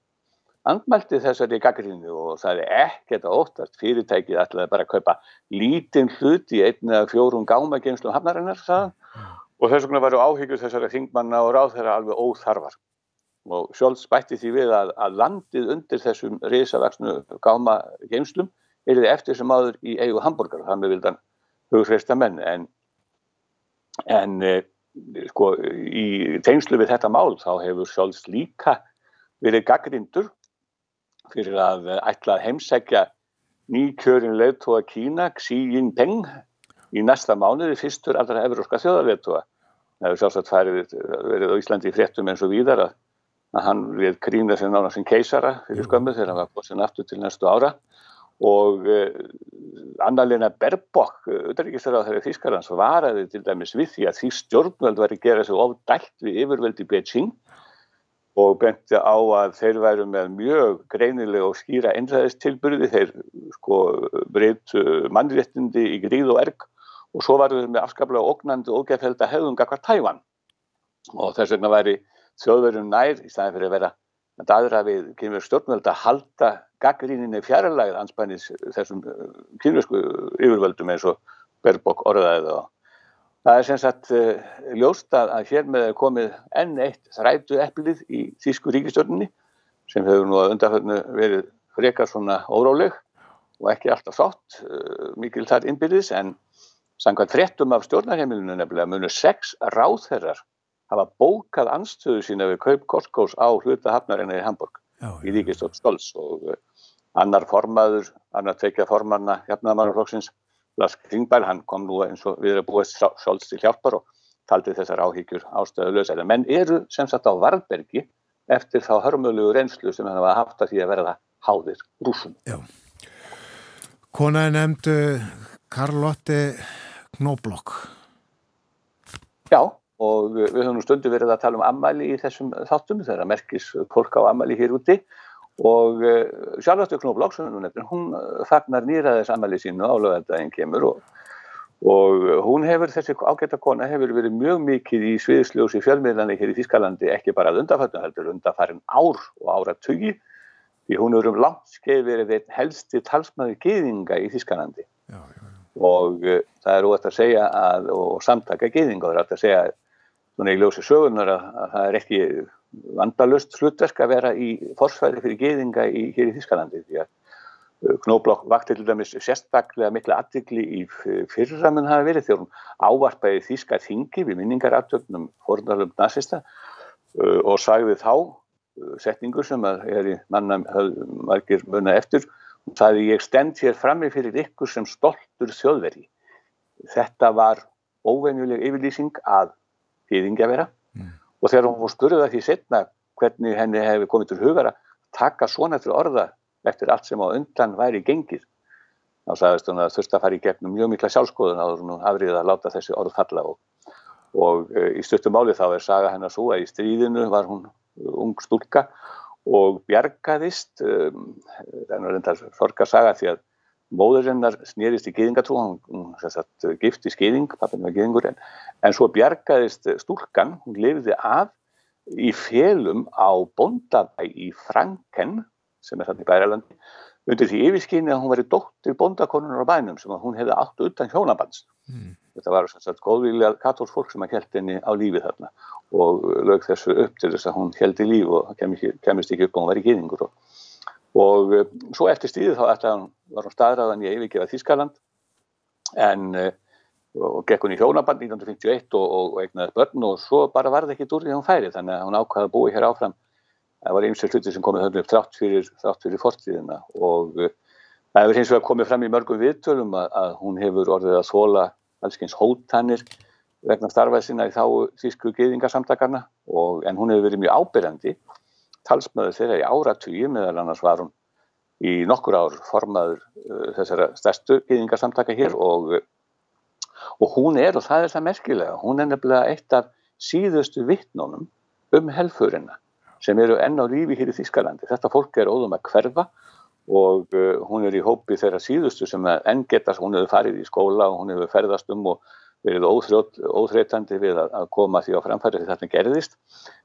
Speaker 7: andmælti þessari gaggrínu og það er ekkert að óttast. Fyrirtækið ætlaði bara að kaupa lítinn hlut í einn eða fjórum gámageimslum hafnarinnar sagðan. og þess vegna varu áhyggjur þessari þingmanna og ráð þeirra alveg óþarfar. Og Sjóls bætti því við að, að landið undir þessum risavaksnu gámageimslum er þið eftir sem áður í eigu Hamburger það með vildan hugreista menn. En, en e, sko í tengslu við þetta mál þá hefur Sjóls líka verið gaggrindur fyrir að ætla að heimsækja nýkjörin leðtóa Kína, Xi Jinping, í næsta mánuði fyrstur allra evróska þjóðarleðtóa. Það hefur sjálfsagt farið, verið á Íslandi í fréttum eins og víðar að, að hann við krýna sem nána sem keisara fyrir skömmu þegar hann var sem aftur til næstu ára. Og uh, Anna-Lena Berbok, auðvitaðrikiðstöður á þeirri Þískarlands, varaði til dæmis við því að því stjórnveld var að gera sig ofdælt við yfirveldi Beijing og benti á að þeir væru með mjög greinileg og skýra einræðistilbyrði, þeir sko breytu mannréttindi í gríð og erg og svo varu þeir með afskaplega ógnandi og ógæðfelda hefðunga hvar tævan og þess vegna væri þjóðverjum nær í staðin fyrir að vera að aðra við kynverð stjórnvöld að halda gaggríninni fjarlægð anspænis þessum kynversku yfirvöldum eins og Berbok orðaðið og Það er sem sagt uh, ljóst að, að hér með er komið enn eitt þrætu eplið í Þísku ríkistörnunni sem hefur nú að undarförnu verið frekar svona óráleg og ekki alltaf sátt, uh, mikil þar innbyrðis en samkvæmt frettum af stjórnarheimilinu nefnilega munu sex ráðherrar hafa bókað anstöðu sína við kaup Korskós á hlutahafnarinnar í Hamburg já, já. í ríkistörn Stols og uh, annar formaður, annar tvekja formanna jafnaðamannarflokksins Lars Klingberg, hann kom nú eins og við erum búið svolítið til hjálpar og taldi þessar áhyggjur ástöðulegs. Menn eru sem sagt á Varbergi eftir þá hörmölugu reynslu sem hann hafa haft að því að verða háðir rúsum.
Speaker 1: Já. Kona er nefnd Karlotte Knoblokk.
Speaker 7: Já, og við höfum stundu verið að tala um ammæli í þessum þáttum þegar merkis fólk á ammæli hér úti og Charlotte Knoblauch hún eh, fagnar nýraðis ammali sínu á lögðardaginn kemur og, og hún hefur, þessi ágæta kona hefur verið mjög mikið í sviðsljósi fjölmiðlani hér í Þískalandi ekki bara að undarfættu heldur undarfærin ár og áratögi því hún er um langt skeið verið einn helsti talsmaður geðinga í Þískalandi já, já, já. og uh, það er óætt að segja að, og samtaka geðinga og það er óætt að segja svona í ljósi sögunar að, að það er ekki vandalust hlutverk að vera í forsvæði fyrir geðinga í, hér í Þískalandi því að uh, Knóblokk vakti til dæmis sérstaklega mikla aðvikli í fyrra mun hafa verið þegar hún ávarpaði Þíska þingi við minningaraftöfnum fornalum nazista uh, og sagði þá uh, setningur sem er í manna margir munna eftir það er ég stend hér frammi fyrir ykkur sem stoltur þjóðveri. Þetta var óvenjuleg yfirlýsing að geðingja vera. Og þegar hún spurði það því setna hvernig henni hefði komið til hugar að taka svona til orða eftir allt sem á undan væri gengið. Þá sagðist hún að þurfti að fara í gegnum mjög mikla sjálfskoðun á hún afrið að láta þessi orð falla og, og e, í stuttum máli þá er saga hennar svo að í stríðinu var hún ung stúlka og bjargaðist um, það er náttúrulega sorga saga því að móðurinnar snýrist í gýðingatrú, hún sagt, gift í skýðing, pappin var gýðingur en, svo bjargaðist stúlkan, hún lifði af í félum á bondabæ í Franken, sem er þarna í Bæralandi, undir því yfirskinni að hún var í dóttir bondakonunar á bænum sem hún hefði allt utan hjónabands. Mm. Þetta var sagt, góðvílega katólsk fólk sem að held henni á lífi þarna og lög þessu upp til þess að hún held í líf og kemist ekki upp og hún var í gýðingur og og uh, svo eftir stíði þá ætlaði, var hún staðræðan í yfirgefa Þískaland en uh, og gekk hún í hjónaband 1951 og, og, eignaði börn og svo bara var það ekki úr því hún færi. Þannig að hún ákvaði að búi hér áfram. Það var og hluti sem komið upp þrátt fyrir, fyrir fortíðina. Og uh, það hefur hins vegar komið fram í mörgum viðtölum að, að hún hefur orðið að þóla allskyns hóttanir vegna starfað sinna í þá þýsku geðingarsamtakarna en hún hefur verið mjög ábyrjandi talsmaður þeirra í áratugji meðal annars var hún í nokkur ár formaður uh, þessara stærstu yðingarsamtaka hér og, og hún er, og það er það merkilega, hún er nefnilega eitt af síðustu vittnónum um helfurina sem eru enn á lífi hér í Þískalandi. Þetta fólk er óðum að hverfa og uh, hún er í hópi þeirra síðustu sem enn getast, hún hefur farið í skóla og hún hefur ferðast um og verið óþreytandi við að, að koma því á framfæri því þetta gerðist.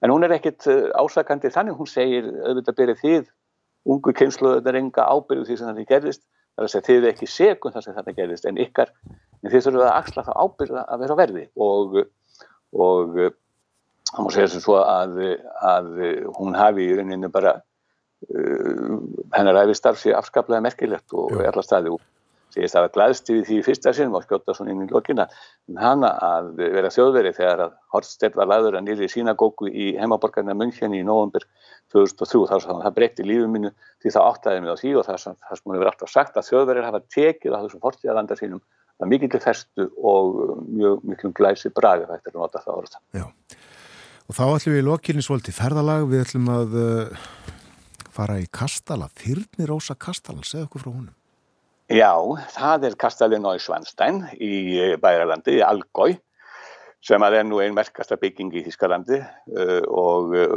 Speaker 7: En hún er ekkit eh, ásakandi þannig, hún segir auðvitað byrja þið, ungu kynsluður enga ábyrju því sem þetta gerðist, það er að segja þið ekki sekund það sem þetta gerðist en ykkar, en þið þurfum að axla það ábyrja að vera á verði. Og, og það má segja sem svo að, að hún hafi í rauninu bara uh, hennar æfi starf sér afskaplega merkilegt og er alltaf staðið úr segist að það glæðst við því fyrsta sinn og skjóta svona inn í lokina en hana að vera þjóðveri þegar að Hortstedt var laður að nýri sínagóku í heimaborgarna München í november 2003 þá svo það breytti lífið mínu því það áttaði mig á því og það, það sem hefur alltaf sagt að þjóðverir hafa tekið á þessum Hortstedlandar sínum að mikilvægt festu og mjög miklum glæsi bragi þetta er að nota það orða.
Speaker 1: Já og þá ætlum við í lokinni svolítið ferðalag við ætlum að uh, fara í Kastala, Þyrnir Ósa Kastala, segð okkur frá húnum.
Speaker 7: Já, það er Kastalin og Svanstein í eh, Bæralandi, í Algói, sem að er nú einn merkasta bygging í Þískalandi uh, og uh,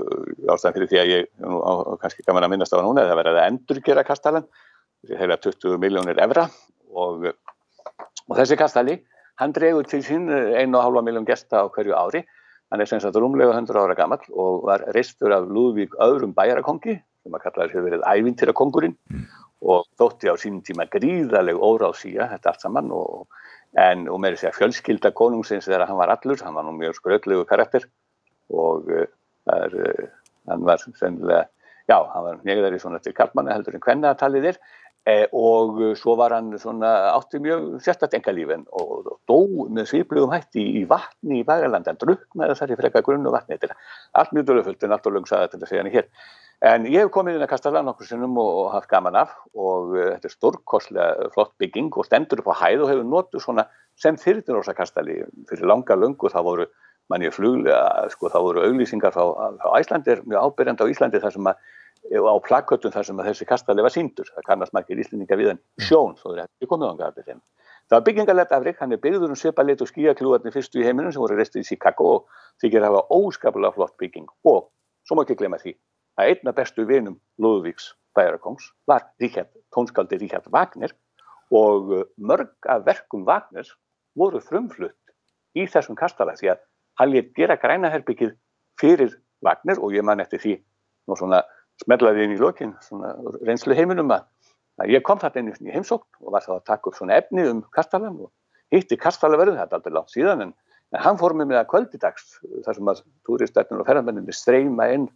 Speaker 7: ástæðan fyrir því að ég, nú, á, kannski gaman að minnast á núna, það verður að endurgera Kastalin, heila 20 miljónir evra og, og þessi Kastali, hann dregur til sín 1,5 miljón gesta á hverju ári, hann er sem sagt rúmlega 100 ára gammal og var reistur af Lúðvík öðrum bæjarakongi, sem að kallaði hefur verið ævintýrakongurinn, mm og þótti á sínum tíma gríðaleg óráð síja þetta allt saman og, en, og með þess að fjölskylda konungsins þegar hann var allur, hann var nú mjög skröllegu karakter og uh, er, uh, hann var sennilega, já, hann var nefðari svona til kallmanna heldur en hvenna talið er eh, og svo var hann svona átti mjög sérstatt engalífin og, og dó með sviplugum hætti í, vatni í Bægarland, hann druknaði þar í freka grunnu vatni, þetta er allt mjög dölufullt en allt og lungsaði að segja hann hér En ég hef komið inn að Kastala nokkur sinnum og haft gaman af og uh, þetta er stórkostlega flott bygging og stendur upp á hæð og hefur notuð svona sem þyrtinrósa Kastali. Fyrir langa lungu þá voru manni fluglega, sko þá voru auglýsingar frá, frá Æslandir, mjög ábyrjandi á Íslandi þar sem að, á plakköttum þar sem að þessi Kastali var síndur, það kannast margir íslendinga við hann sjón, svo er þetta komið ánga af þeim. Það var byggingalegt afrik, hann er byggður um svipalit og skíakljúarnir fyrstu í heiminum sem voru restið í Chicago og þykir að hafa óskaplega flott bygging. Og svo má ekki glemja því að einna bestu vinum Lúðvíks bærakongs var Ríkjard, tónskaldi Ríkjard Wagner og uh, mörg af verkum Wagner voru frumflutt í þessum kastala því að hann létt gera grænaherbyggið fyrir Wagner og ég man eftir því nú svona smellaði inn í lokin svona reynslu heiminum að, að ég kom þarna inn í heimsókn og var þá að taka upp svona efni um kastalan og hitti kastalaverðin, þetta er aldrei langt síðan en, en hann fór með með að kvöldidags þar sem að túristætnum og ferðarmenninni streyma inn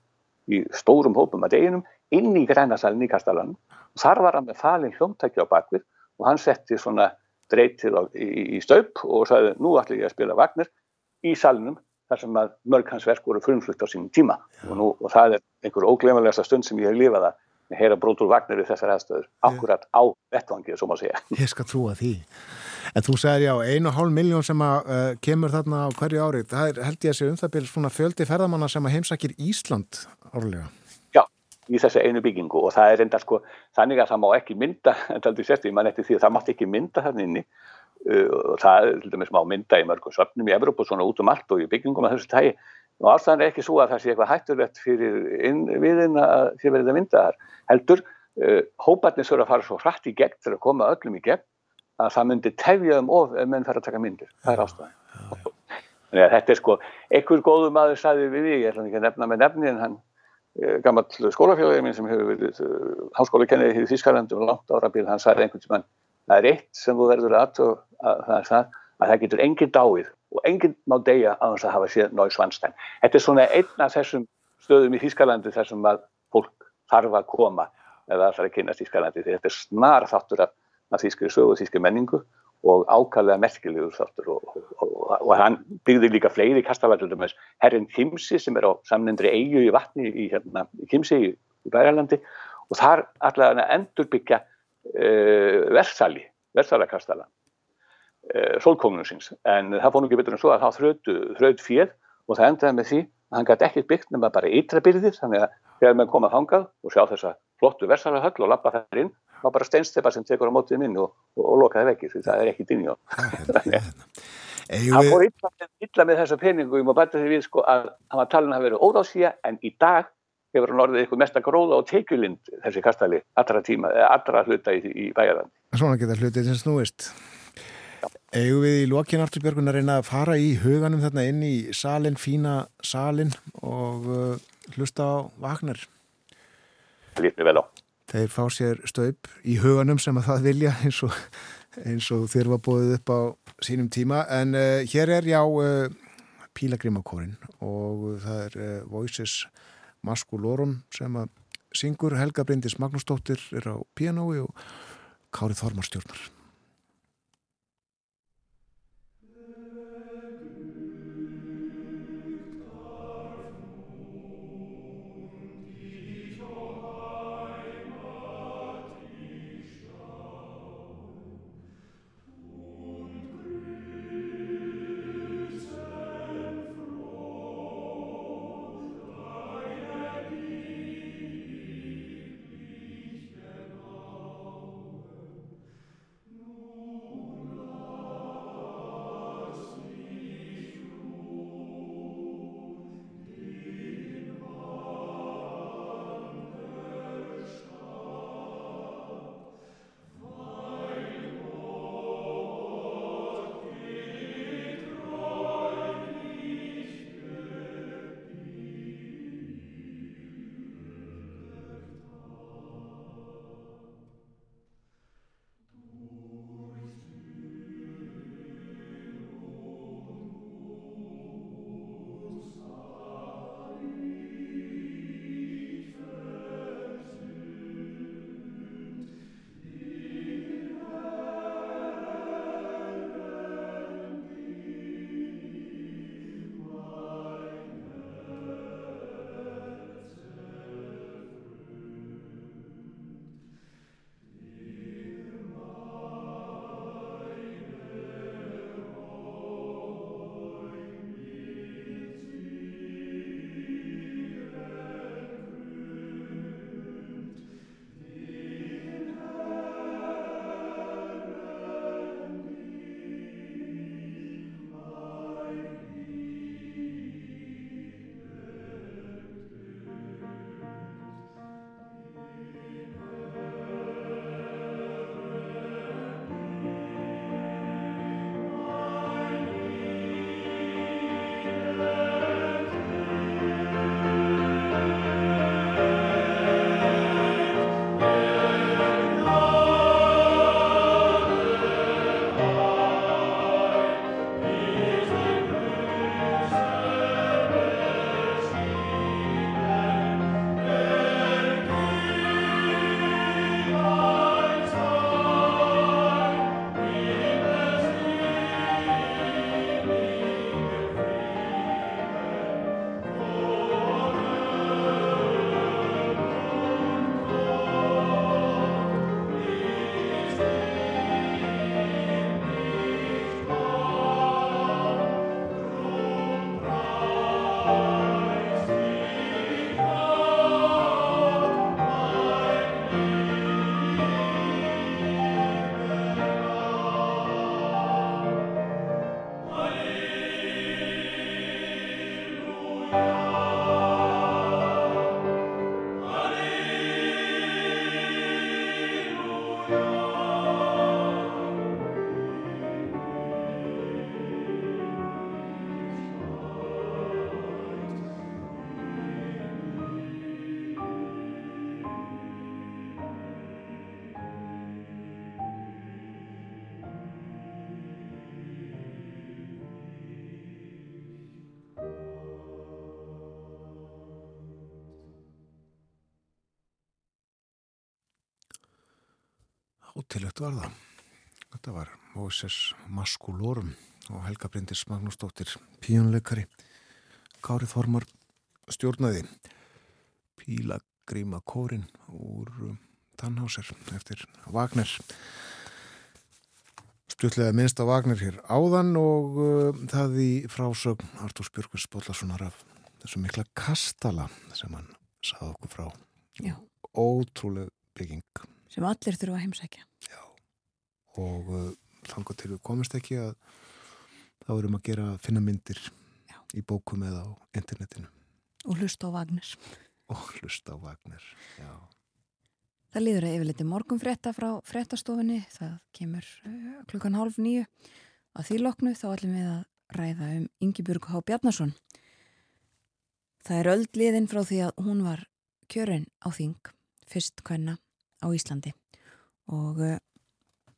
Speaker 7: í stórum hópum að deginum inn í grænasalinn í Kastalanum og þar var hann með falin hljómtæki á bakvið og hann setti svona dreytið í, í staup og sagði nú ætlum ég að spila Wagner í salinum þar sem að mörg hans verk voru frumflutt á sínum tíma og, nú, og það er einhver óglemulegasta stund sem ég hef lifað að heyra brótur Wagner í þessar aðstöður akkurat á vettvangið, svo má segja.
Speaker 1: Ég skal trúa því. En þú segir já, einu og hálf miljón sem að uh, kemur þarna á hverju ári, það er held ég að sé um það byrjum svona fjöldi ferðamanna sem að heimsækir Ísland árlega.
Speaker 7: Já, í þessu einu byggingu. Og það er enda sko, þannig að það má ekki mynda, (laughs) en það er aldrei sérst, ég man eftir því að það mátt ekki mynda þarna inni. Uh, og það er til dæmis má mynda í mörgum söfnum í Evrópu svona út um allt og í byggingum af þessu tægi og ástæðan er ekki svo að það sé eitthvað hætturlegt fyrir innviðin að verðið að mynda þar. Heldur, uh, hóparnir þurfa að fara svo hratt í gegn til að koma öllum í gegn að það myndi tefja um of ef menn fara að taka myndir, það er ástæðan. þannig að þetta er sko einhver góðu maður sagði við því, ég ætla ekki að nefna með nefni en hann, uh, gammal skólafjóðið minn sem hefur verið uh, háskólakennið í Þískarlandu og langt ára bíl, hann sagði einhvern tímann, það er eitt sem þú verður að, að, að, að það getur engin dáið og enginn má deyja á þess að hafa séð Nói Svanstein. Þetta er svona einn af þessum stöðum í Þýskalandi þar sem að fólk þarf að koma eða þarf að kynast Þýskalandi því þetta er snar þáttur af, af þýskri sögu og þýskri menningu og ákallega merkilegur þáttur og, og, og, og hann byggði líka fleiri kastavældum herrin Kimsi sem er á samnendri eigu í vatni í, hérna, í Kimsi í, í Bæralandi og þar allavega endur byggja uh, versali, versalakastalan Eh, sólkonungsins. En það fór nú ekki betur en svo að það þröð fjöð og það endaði með því að hann gæti ekkert byggt nema bara ytra byrðir. Þannig að þegar maður komað þangað og sjá þessa flottu versalahöll og lappa þær inn þá bara steinstepa sem tekur á mótið minn og, og, og lokaði vekki því það er ekki dynjó hann fór illa, með þessa peningu og bæta því við sko að hann var talin að verið ódásíja en í dag hefur hann orðið eitthvað mesta gróða og tekjulind þessi kastali allra tíma, allra hluta í, í bæjarandi
Speaker 1: Svona geta hlutið sem snúist Egu við í lokin aftur Björgun að reyna að fara í huganum þarna inn í salin, fína salin og uh, hlusta á Vagner.
Speaker 7: Lítið vel á.
Speaker 1: Þeir fá sér stöip í huganum sem að það vilja eins og, eins og þeir var búið upp á sínum tíma. En uh, hér er já uh, Pílagrimakórin og það er uh, Voices Maskulorum sem að syngur. Helga Bryndis Magnúsdóttir er á pianói og Kári Þormar Hátilegt var það. Þetta var Moses Maskulorum og Helga Bryndis Magnúsdóttir píjónleikari. Kári Þormar stjórnaði Pílagríma Kórin úr um, Tannháser eftir Vagner. Stutlega minnst á Vagner hér áðan og uh, það í frásögn Artúrs Björgvins Bóllarssonar af þessu mikla kastala sem hann sað okkur frá.
Speaker 2: Já.
Speaker 1: Ótrúlega bygging.
Speaker 2: sem allir þurfa að heimsækja.
Speaker 1: Og uh, þangar til við komist ekki að þá erum að gera að finna myndir
Speaker 2: Já.
Speaker 1: í bókum eða á internetinu
Speaker 2: og hlusta á Vagner.
Speaker 1: og hlusta á Vagner Já,
Speaker 2: Það líður að yfirleiti morgunfrétta frá fréttastofunni, það kemur uh, klukkan hálf nýju. Að því loknu þá ætlum við að ræða um Ingibjörg H. Bjarnason. Það er öll liðin frá því að hún var kjörin á þing, fyrst kvenna á Íslandi. Og uh,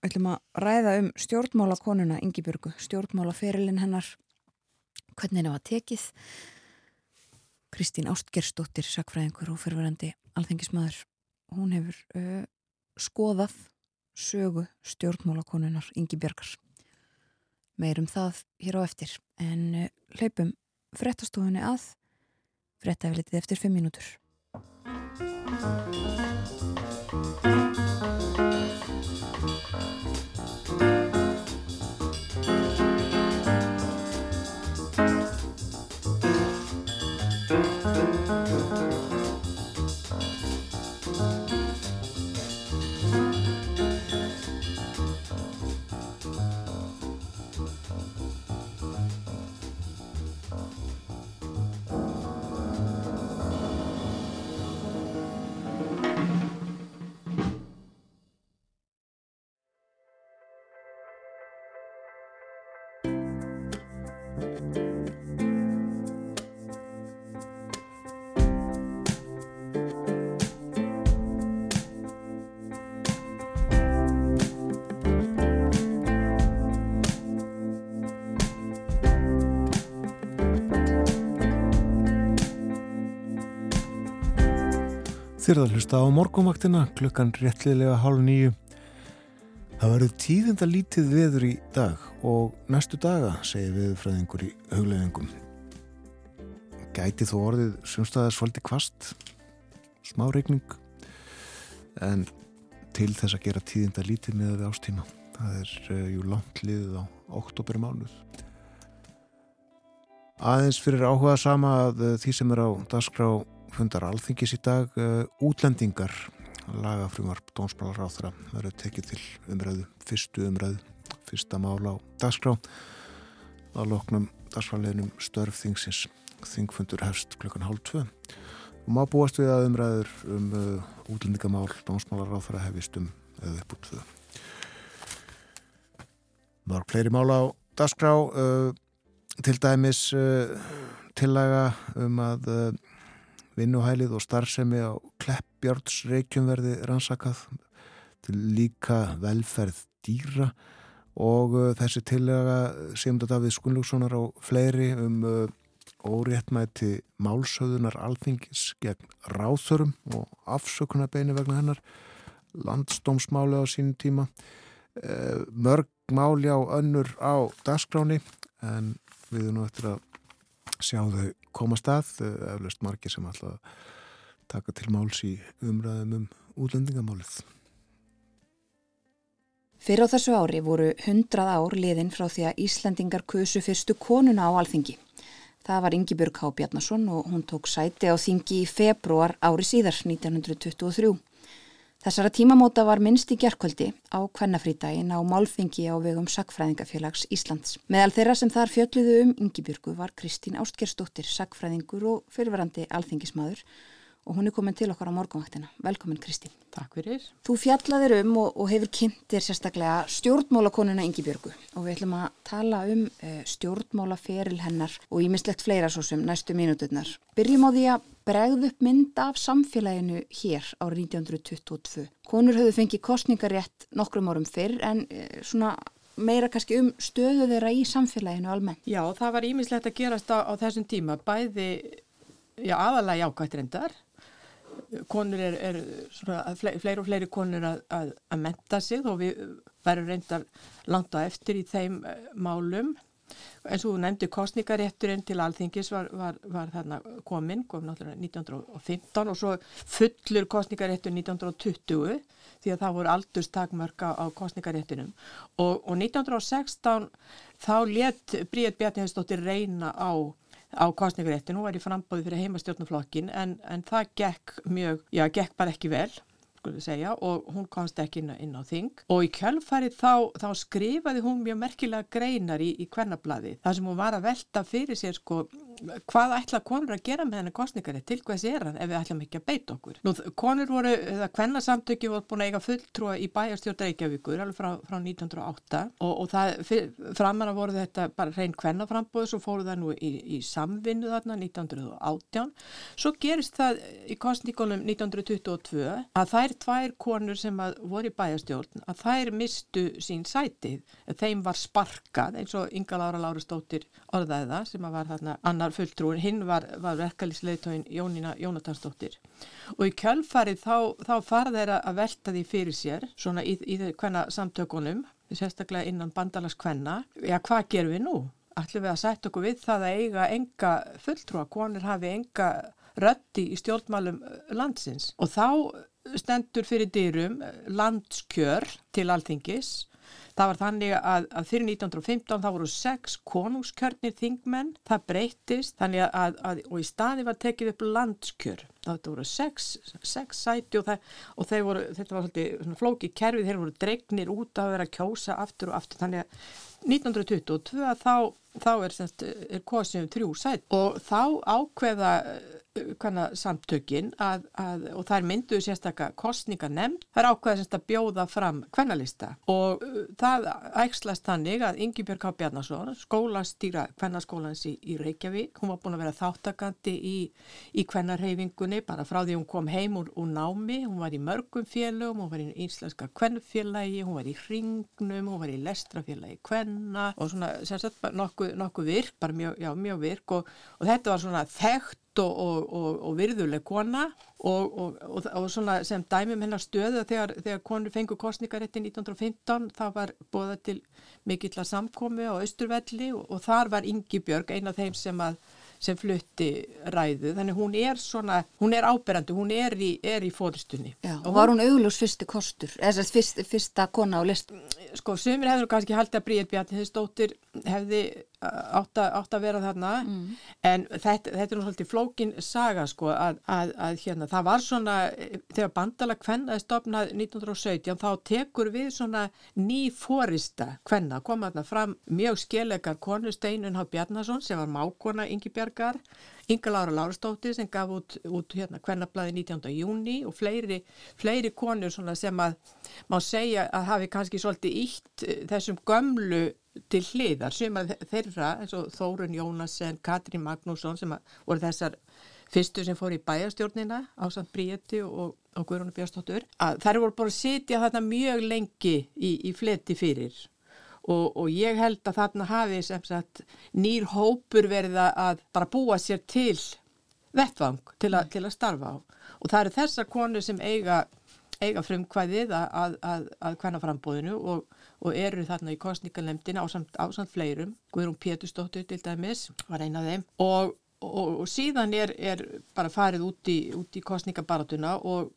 Speaker 2: ætlum að ræða um stjórnmálakonuna Ingibjörgu, stjórnmálaferilin hennar, hvernig henni var tekið. Kristín Ástgersdóttir, sakfræðingur og fyrirverandi alþengismæður hún hefur uh, skoðað sögu stjórnmálakonunar Ingi Björgars. Meirum það hér á eftir en uh, hlaupum frettastofunni að frettaflitið eftir 5 mínútur.
Speaker 1: Þyrða að hlusta á morgumaktina klukkan réttlilega hálf nýju Það verður tíðinda lítið veður í dag og næstu daga segir viðfræðingur í hugleðingum Gæti þó orðið sumstaðar svolítið kvast smá regning en til þess að gera tíðinda lítið með við ástíma það er uh, jú langt liðið á oktober mánuð Aðeins fyrir áhuga sama að uh, því sem er á dagskrá fundar alþingis í dag uh, útlendingar. Lagafrumvarp dómsmálaráþra verður tekið til umræðu, fyrstu umræðu fyrsta mál á dagskrá. Að loknum dagsfráleginum störf þingsins. Þingfundur hefst klukkan hálf tvö. Og má búast við að umræður um uh, útlendingamál dómsmálaráþra hefist um eða upp úr tvö. Mörg fleiri mál á dagskrá uh, til dæmis tillaga um að vinnuhælið og starfsemi á Kleppjárnsreikjum verði rannsakað til líka velferð dýra. Og uh, þessi tillaga sem þetta við Skunlúkssonar á fleiri um uh, óréttmæti málsöðunar alþingis gegn ráþörum og afsökunarbeini vegna hennar landstómsmáli á sínum tíma. Uh, mörg máli á önnur á dagskráni en við erum eftir að sjá þau koma stað, eflaust margir sem að taka til máls í umræðum um útlendingamálið.
Speaker 2: Fyrir á þessu ári voru 100 ár liðin frá því að Íslandingar kusu fyrstu konuna á alþingi. Það var Ingibjörg H. Bjarnason og hún tók sæti á þingi í februar ári síðar 1923. Þessara tímamóta var minnst í gerkvöldi á kvennafrítaginn á málþingi á vegum Sakfræðingafélags Íslands. Meðal þeirra sem þar fjöldluðu um Ingibjörgu var Kristín Ástgersdóttir, sakfræðingur og fyrirvarandi alþingismadur og hún er komin til okkar á morgunvaktina. Velkomin Kristín.
Speaker 8: Takk fyrir.
Speaker 2: Þú fjallaðir um og, og hefur kynntir sérstaklega stjórnmálakonuna Ingibjörgu og við ætlum að tala um uh, stjórnmálaferil hennar og ímislegt fleira svo sem næstu mínúturnar. Byrjum á því að bregðu upp mynd af samfélaginu hér árið 1922. Konur höfðu fengið kostningarétt nokkrum árum fyrr en uh, svona meira kannski um stöðu þeirra í samfélaginu almennt.
Speaker 8: Já, það var ímislegt að gerast á, á þessum tíma, bæði, já, aðalega reyndar. Konur er, er svona, fleiri og fleiri konur að, að, að menta sig og við verðum reyndar langt á eftir í þeim uh, málum. Eins og þú nefndi kostningarétturinn til alþingis var, var, var þarna komin, kom náttúrulega 1915 og svo fullur kostningaréttur 1920 því að það voru aldurstakmörka á kostningaréttinum og, og 1916 þá let Bríðet Bjarniðsdóttir reyna á á kostningaréttin, hún var í frambóði fyrir heimastjórnuflokkin en, en það gekk mjög, já, gekk bara ekki vel segja, og hún komst ekki inn, inn á þing. Og í kjölfarið þá, þá skrifaði hún mjög merkilega greinar í, í kvennablaði þar sem hún var að velta fyrir sér sko hvað ætla konur að gera með henni kostningarið til hvers er hann ef við ætlum ekki að beita okkur? Nú, konur voru, eða kvennarsamtöki voru búin að eiga fulltrúa í bæjarstjórn Reykjavíkur alveg frá, frá 1908 og, og það, framan að voru þetta bara reyn kvennaframbóð, svo fóru það nú í, í samvinnu þarna 1918 svo gerist það í kostningunum 1922 að þær tvær konur sem voru í bæjarstjórn að þær mistu sín sætið þeim var sparkað eins og Inga Lára Lára Stóttir orðaða sem að var þarna annar var fulltrúin, hinn var, var verkefliðsleitóin Jónína Jónatansdóttir. Og í kjölfarið þá, þá fara þeirra að velta því fyrir sér svona í, í hvenna samtökunum sérstaklega innan bandalags hvenna já hvað gerum við nú? Ætlum við að setja okkur við það að eiga enga fulltrúa, konur hafi enga rötti í stjórnmálum landsins? Og þá stendur fyrir dyrum landskjör til alþingis Það var þannig að, að fyrir 1915 þá voru sex konungskjörnir þingmenn, það breytist þannig að, að og í staði var tekið upp landskjör. Það voru sex, sex sæti og, það, og voru, þetta var svolítið flóki kerfið, þeir voru dregnir út að vera kjósa aftur og aftur. Þannig að 1922 þá, þá er, er kosið um þrjú sæti. Og þá ákveða samtökin að, að, og það er mynduð sérstakka kostninga nefnd, það er ákveðið að bjóða fram kvennalista. Og uh, það ægslast þannig að Ingi Björg H. Bjarnason, skólastýra kvennaskólans í, í Reykjavík, hún var búin að vera þáttakandi í, í kvennarhefingunni bara frá því hún kom heim úr, úr námi, hún var í mörgum félögum, hún var í íslenska kvennfélagi, hún var í hringnum, hún var í lestrafélagi kvenna. Og svona sérstaklega nokkuð nokku virk, bara mjög, já, mjög virk. Og, og þetta var svona þekkt og, og, og virðuleg kona og svona sem dæmum hennar stöðu þegar, þegar konur fengur kostningarétti 1915 þá var bóða til mikill að samkomi á Östurvelli og þar var Ingi Björg eina af þeim sem að sem flutti ræðu, þannig hún er svona, hún er áberandi, hún er í, er í fóðustunni.
Speaker 2: Og var hún augljós fyrsti kostur, eða fyrst, fyrsta kona á list?
Speaker 8: Sko, sumir hefur kannski haldið að Bríðir Bjarni þessdóttir hefði átt að, vera þarna mm. en þetta, þetta er nú svolítið flókin saga sko að, að, að hérna það var svona þegar bandala kvennaði stopnað 1917 þá tekur við svona ný fórista kvenna koma þarna fram mjög skelegar konu Steinun H. Bjarnason sem var mákona Ingi Bjargar Inga Lára Lárastóttir sem gaf út, út hérna hvernablaði 19. júni og fleiri, fleiri konur sem að má segja að hafi kannski svolítið ítt þessum gömlu til hliðar. Sem að þeirra Þórun Jónasen, Katrín Magnússon sem voru þessar fyrstu sem fór í bæjastjórnina á samt Bríetti og, og Guðrúnu Björnstóttur að þær voru bara að sitja þarna mjög lengi í, í fleti fyrir. Og, og ég held að þarna hafi sem sagt nýr hópur verið að bara búa sér til vettvang til, a, til að starfa á. Og það eru þessar konur sem eiga, eiga frumkvæðið að, að, að, að hvenna frambóðinu og og eru þarna í kostningalemdina ásamt, ásamt fleirum, Guðrún Pétustóttur til dæmis var eina af þeim. Og, og, og síðan er, er bara farið út í, í kostningabaratuna og,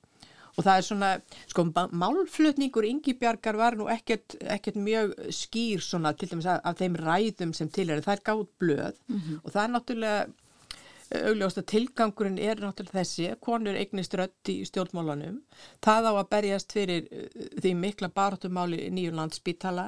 Speaker 8: og það er svona, sko, málflutningur Yngibjargar var nú ekkert, ekkert mjög skýr svona til dæmis af, af þeim ræðum sem til er, það er gátt blöð mm -hmm. og það er náttúrulega augljóst að tilgangurinn er náttúrulega þessi konur eignist rött í stjórnmálanum það á að berjast fyrir uh, því mikla baratumáli nýjurlandsbítala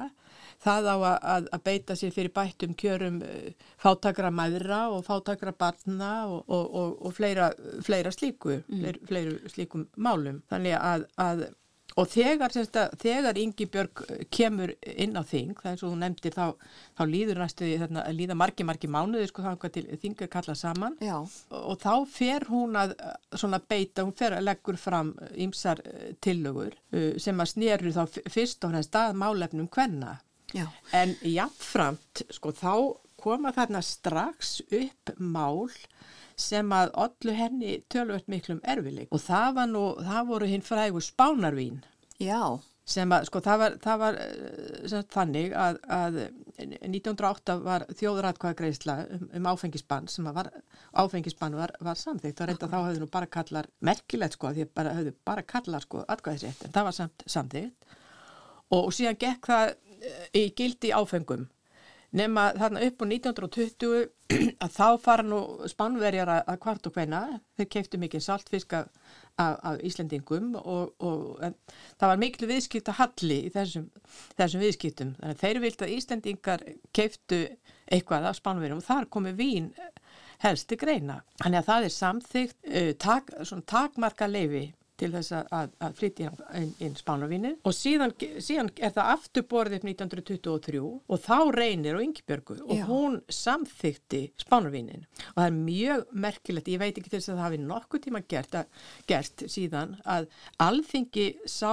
Speaker 8: það á að, að beita sér fyrir bættum kjörum uh, fátakra maðra og fátakra barna og, og, og, og fleira, fleira slíku mm. fleira, fleira slíkum málum. Þannig að, að Og þegar, þegar Ingi Björg eh, kemur inn á þing, það er svo þú nefndir, þá, þá líður næstu þarna, líða margi, margi mánuði, sko, þingar kalla saman Já. og þá fer hún að svona beita, hún fer að leggur fram ýmsar eh, tillögur uh, sem að sneru þá fyrst og fremst að málefnum hvenna. Já. En jáfnframt, sko, þá koma þarna strax upp mál sem að ollu henni tölvöld miklum erfileik og það var nú, það voru hinn frægur spánarvín.
Speaker 2: Já,
Speaker 8: sem að, sko, það var, það var eh, sagt, þannig að, að 1908 var þjóðratkvæðagreisla um, um áfengisbann sem að var, áfengisbann var, var samþygt og reynda þá höfðu nú bara kallar merkilegt sko, því að höfðu bara kallar sko atkvæðisrétt, en það var samt, samþygt og, og síðan gekk það eh, í gildi áfengum nema þarna upp á 1920 (clears throat) að þá fara nú spannverjar að, kvart og hvenna, þau keiftu mikið saltfisk af, af, af Íslendingum og, og það var miklu viðskipta halli í þessum, þessum viðskiptum, þannig að þeir vilt að Íslendingar keiftu eitthvað af spannverjum og þar komi vín helst til greina. Þannig að það er samþygt uh, tak, takmarka leifi til þess að, að flytja inn, inn spánarvínu og síðan, síðan er það afturborðið 1923 og þá reynir og Yngibjörgu og
Speaker 2: Já.
Speaker 8: hún samþykti spánarvínin og það er mjög merkilegt, ég veit ekki til þess að það hafi nokkuð tíma gert, að, gert síðan að alþingi sá,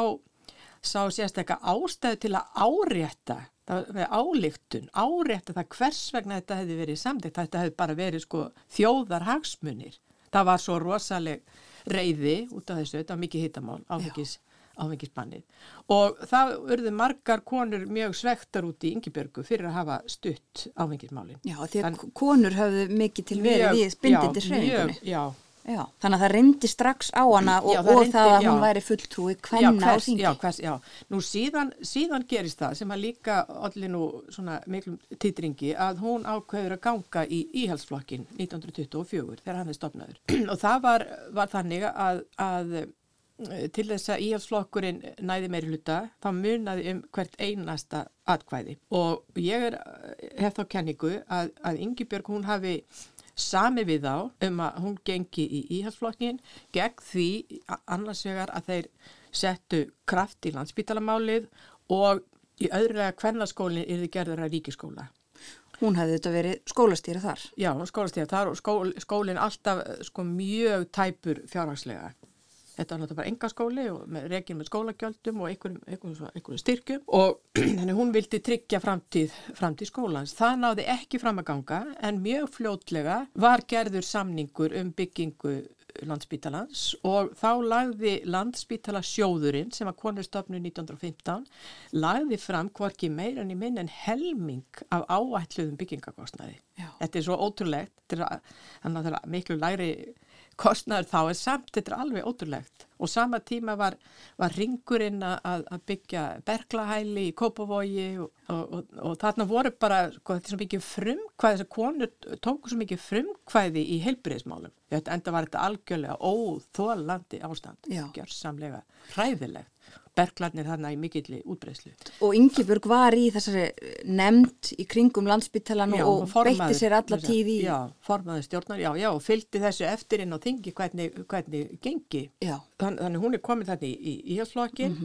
Speaker 8: sá sérstakka ástæðu til að árétta álíktun, árétta það hvers vegna þetta hefði verið samþykt, þetta hefði bara verið sko þjóðar hagsmunir það var svo rosaleg reyði út af þessu, þetta var mikið hittamál áfengis, áfengisbannið. Og það urðu margar konur mjög svektar út í Yngibjörgu fyrir að hafa stutt áfengismálin.
Speaker 2: Já, því að konur höfðu mikið til verið í bindindi hreyfingunni.
Speaker 8: Já,
Speaker 2: Já, þannig að það reyndi strax á hana og,
Speaker 8: Já,
Speaker 2: og
Speaker 8: það
Speaker 2: það,
Speaker 8: reyndi,
Speaker 2: að hún
Speaker 8: já.
Speaker 2: væri fulltrúi
Speaker 8: já,
Speaker 2: kvenna á þingi.
Speaker 8: já, hvers, já. Nú síðan, síðan gerist það sem að líka allir nú svona miklum titringi að hún ákveður að ganga í íhalsflokkin 1924 þegar hann er stopnaður (clears throat) og það var, var þannig að, að eh, til þess að íhalsflokkurinn næði meiri hluta þá munaði um hvert einasta atkvæði og ég er, hef þá kenningu að, að Ingibjörg hún hafi sami við þá um að hún gengi í íhalsflokkin gegn því annars vegar að þeir settu kraft í landsbítalamálið og í öðrulega kvennaskólinn er þið gerður að ríkiskóla.
Speaker 2: Hún hefði þetta verið skólastýra þar.
Speaker 8: Já, skólastíða, þar og skól, skólinn alltaf eh, sko mjög tæpur fjárhagslega. Þetta var náttúrulega bara engaskóli og með rekin með skólagjöldum og einhverjum, einhverjum, einhverjum styrkjum og (clears throat) þannig hún vildi tryggja framtíð, framtíð skólans. Það náði ekki fram að ganga en mjög fljótlega var gerður samningur um byggingu landsbítalans og þá lagði landsbítala sjóðurinn sem var konurstofnu 1915 lagði fram hvorki meira en í minn en helming af áætluðum byggingakostnaði.
Speaker 2: Já.
Speaker 8: Þetta er svo ótrúlegt, er að- þannig að miklu læri kostnaður þá en samt þetta er alveg ótrúlegt og sama tíma var, var ringurinn að, að byggja berglahæli í Kópavogi og, og, og, og þarna voru bara, sko, þetta er svo mikið frumkvæði, þessar konur tóku svo mikið frumkvæði í heilbriðismálum. Enda var þetta algjörlega óþólandi ástand, gjörsamlega hræðilegt. Berglarnir þarna í mikilli útbreyslu.
Speaker 2: Og Ingibjörg var í þessari nefnd í kringum landsbyttalan og
Speaker 8: formaður
Speaker 2: beitti sér alla tíð í...
Speaker 8: Já, formaður stjórnar, já, já, og fylgdi þessu eftir inn á þingi hvernig, hvernig gengi.
Speaker 2: Já.
Speaker 8: Þann, þannig hún er komin þarna í, í íhalsflokkin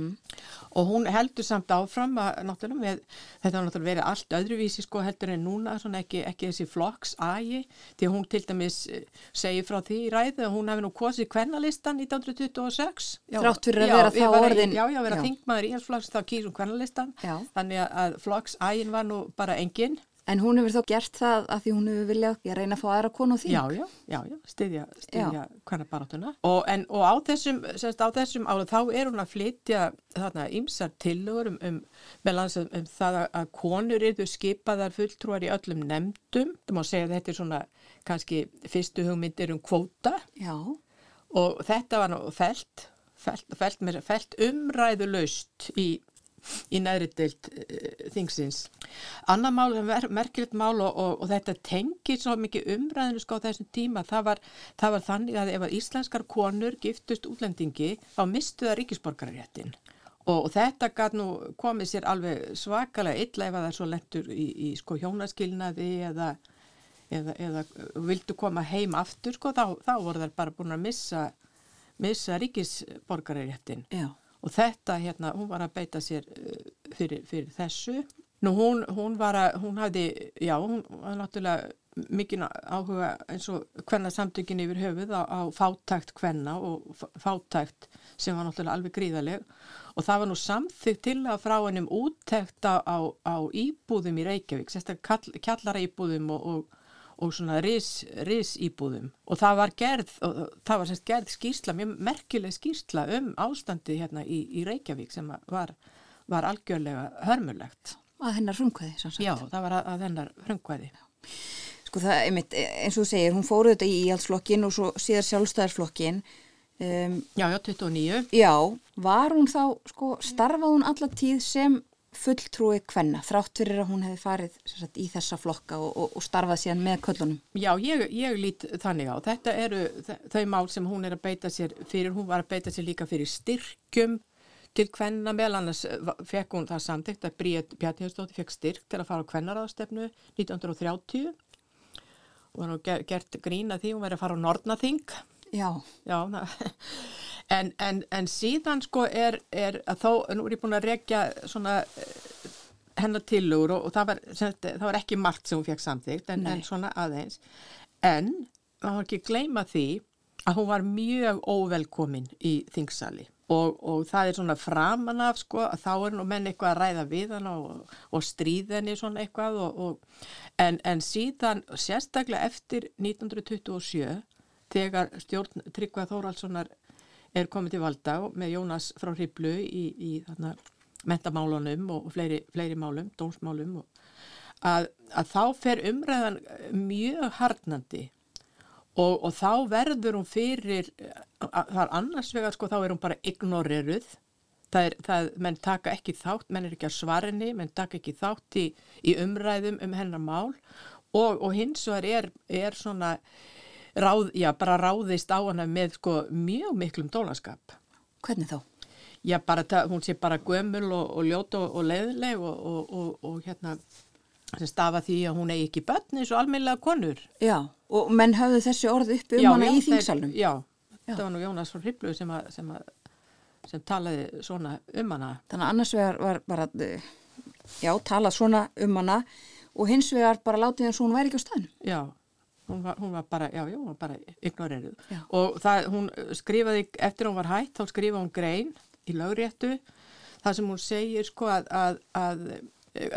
Speaker 8: og hún heldur samt áfram að náttúrulega með, þetta har náttúrulega verið allt öðruvísi sko heldur en núna, svona ekki, ekki þessi flokks ægi, því hún til dæmis eh, segir frá því í ræðu að hún hefði nú kosið kvennalistan 1926. Já,
Speaker 2: Þrátt fyrir að
Speaker 8: já,
Speaker 2: vera þá orðin-
Speaker 8: Já, já, vera
Speaker 2: Já.
Speaker 8: þingmaður íhalsflokks þá kýrum kvennalistan, þannig að, flokks ægin var nú bara engin.
Speaker 2: En hún hefur þó gert það að því hún hefur viljað að reyna að fá aðra konu þing.
Speaker 8: Já, já, já, já, styðja, styðja hvernig baráttuna. Og, en, og á þessum, semst, á þessum ára þá er hún að flytja þarna ymsar tillögur um, um, um, um það að, konur eru skipaðar fulltrúar í öllum nefndum. Það má segja að þetta er svona kannski fyrstu hugmyndir um kvóta
Speaker 2: Já.
Speaker 8: og þetta var nú felt, felt, felt, felt, umræðulaust í í næri deilt uh, þingsins. Annar mál, merkilegt mál og, og, og þetta tengir svo mikið umræðinu sko á þessum tíma, það var, það var þannig að ef að íslenskar konur giftust útlendingi, þá mistu það ríkisborgararéttin. Og, og þetta gæt nú komið sér alveg svakalega illa ef að það er svo lentur í, í sko hjónaskilnaði eða, eða, eða vildu koma heim aftur sko, þá, þá voru þær bara búin að missa, missa ríkisborgararéttin.
Speaker 2: Já.
Speaker 8: Og þetta, hérna, hún var að beita sér uh, fyrir, fyrir þessu. Nú, hún, hún var að, hún hafði, já, hún var náttúrulega mikið áhuga eins og hvenna samtökin yfir höfuð á, á fátækt hvenna og fátækt sem var náttúrulega alveg gríðaleg og það var nú samþygt til að frá hennum úttekt á, á, íbúðum í Reykjavík, sérstaklega kjallara íbúðum og, og, og svona ris, ris íbúðum og það var gerð, það var semst gerð skýrsla, mjög merkileg skýrsla um ástandi hérna í, í Reykjavík sem var, var algjörlega hörmulegt.
Speaker 2: Að hennar frumkvæði, svo sagt.
Speaker 8: Já, það var að, að hennar frumkvæði.
Speaker 2: Sko það, einmitt, eins og þú segir, hún fóruð þetta í íhaldsflokkin og svo síðar sjálfstæðarsflokkin. Um,
Speaker 8: Já, já, 29.
Speaker 2: já, var hún þá, sko, starfað hún alla tíð sem fulltrúi kvenna, þrátt fyrir að hún hefði farið sagt, í þessa flokka og, og, og starfað síðan með köllunum.
Speaker 8: Já, ég, ég lít þannig á. Þetta eru þau mál sem hún er að beita sér fyrir. Hún var að beita sér líka fyrir styrkjum til kvenna. Meðal annars eh, fekk hún það samtikt að Bríð Bjarniðsdóttir fekk styrk til að fara á kvennaráðstefnu 1930 og hann var gert grína því hún verið að fara á Nornaþing.
Speaker 2: Já,
Speaker 8: Já, en, en, en síðan sko er, er að þó, nú er ég búin að rekja svona eh, hennar tilugur og, og það, var, það var ekki margt sem hún fekk samþygt en, en svona aðeins. En það var ekki gleyma því að hún var mjög óvelkomin í þingsali og, og það er svona framan af sko að þá er nú menn eitthvað að ræða við hann og, og stríð henni svona eitthvað og, og, en, en síðan sérstaklega eftir 1927 þegar stjórn Tryggvað Þóraldssonar er komið til valda með Jónas frá Hriblu í, í þarna, mentamálunum og fleiri, fleiri málum, dómsmálum og að, að þá fer umræðan mjög harnandi og, og þá verður hún fyrir, að, það er annars vegar sko þá er hún bara ignoreruð. Það er, það, menn taka ekki þátt, menn er ekki að svarinni, menn taka ekki þátt í, í umræðum um hennar mál og, og hins vegar er, er svona ráð, já, bara ráðist á hana með sko mjög miklum dólaskap.
Speaker 2: hvernig þá?
Speaker 8: Já, bara, hún sé bara gömul og, og ljót og, og leiðileg og, og, og, og hérna sem stafa því að hún eigi ekki börn eins og almeinlega konur.
Speaker 2: Já, og menn höfðu þessi orð uppi um
Speaker 8: Já,
Speaker 2: hana í þingsalnum.
Speaker 8: Já,
Speaker 2: Já.
Speaker 8: það var nú Jónas frá Hriblu sem, að, sem, að, sem talaði svona um hana.
Speaker 2: Þannig að annars vegar var bara, já, talað svona um hana og hins vegar bara látið eins og hún væri ekki á staðinu.
Speaker 8: Já, hún var, hún var bara, já, já, hún var bara ignoreruð. Og það, hún skrifaði, eftir hún var hætt, þá skrifaði hún grein í lögréttu, það sem hún segir sko að, að, að,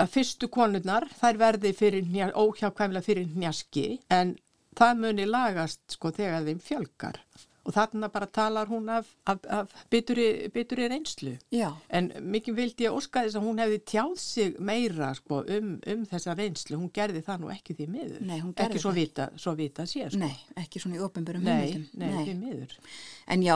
Speaker 8: að fyrstu konurnar, þær verði fyrir, óhjákvæmlega fyrir njaski, en það muni lagast sko þegar þeim fjölgar. Og þarna bara talar hún af, af, af bituri, bituri reynslu.
Speaker 2: Já,
Speaker 8: En mikið vildi ég óska þess að hún hefði tjáð sig meira sko, um, um þessa reynslu. Hún gerði það nú ekki því miður.
Speaker 2: Nei,
Speaker 8: Ekki svo
Speaker 2: það.
Speaker 8: vita, svo vita sé. Sko.
Speaker 2: nei, ekki svona í ofinbörum
Speaker 8: nei,
Speaker 2: heimildum.
Speaker 8: nei, því miður.
Speaker 2: En já,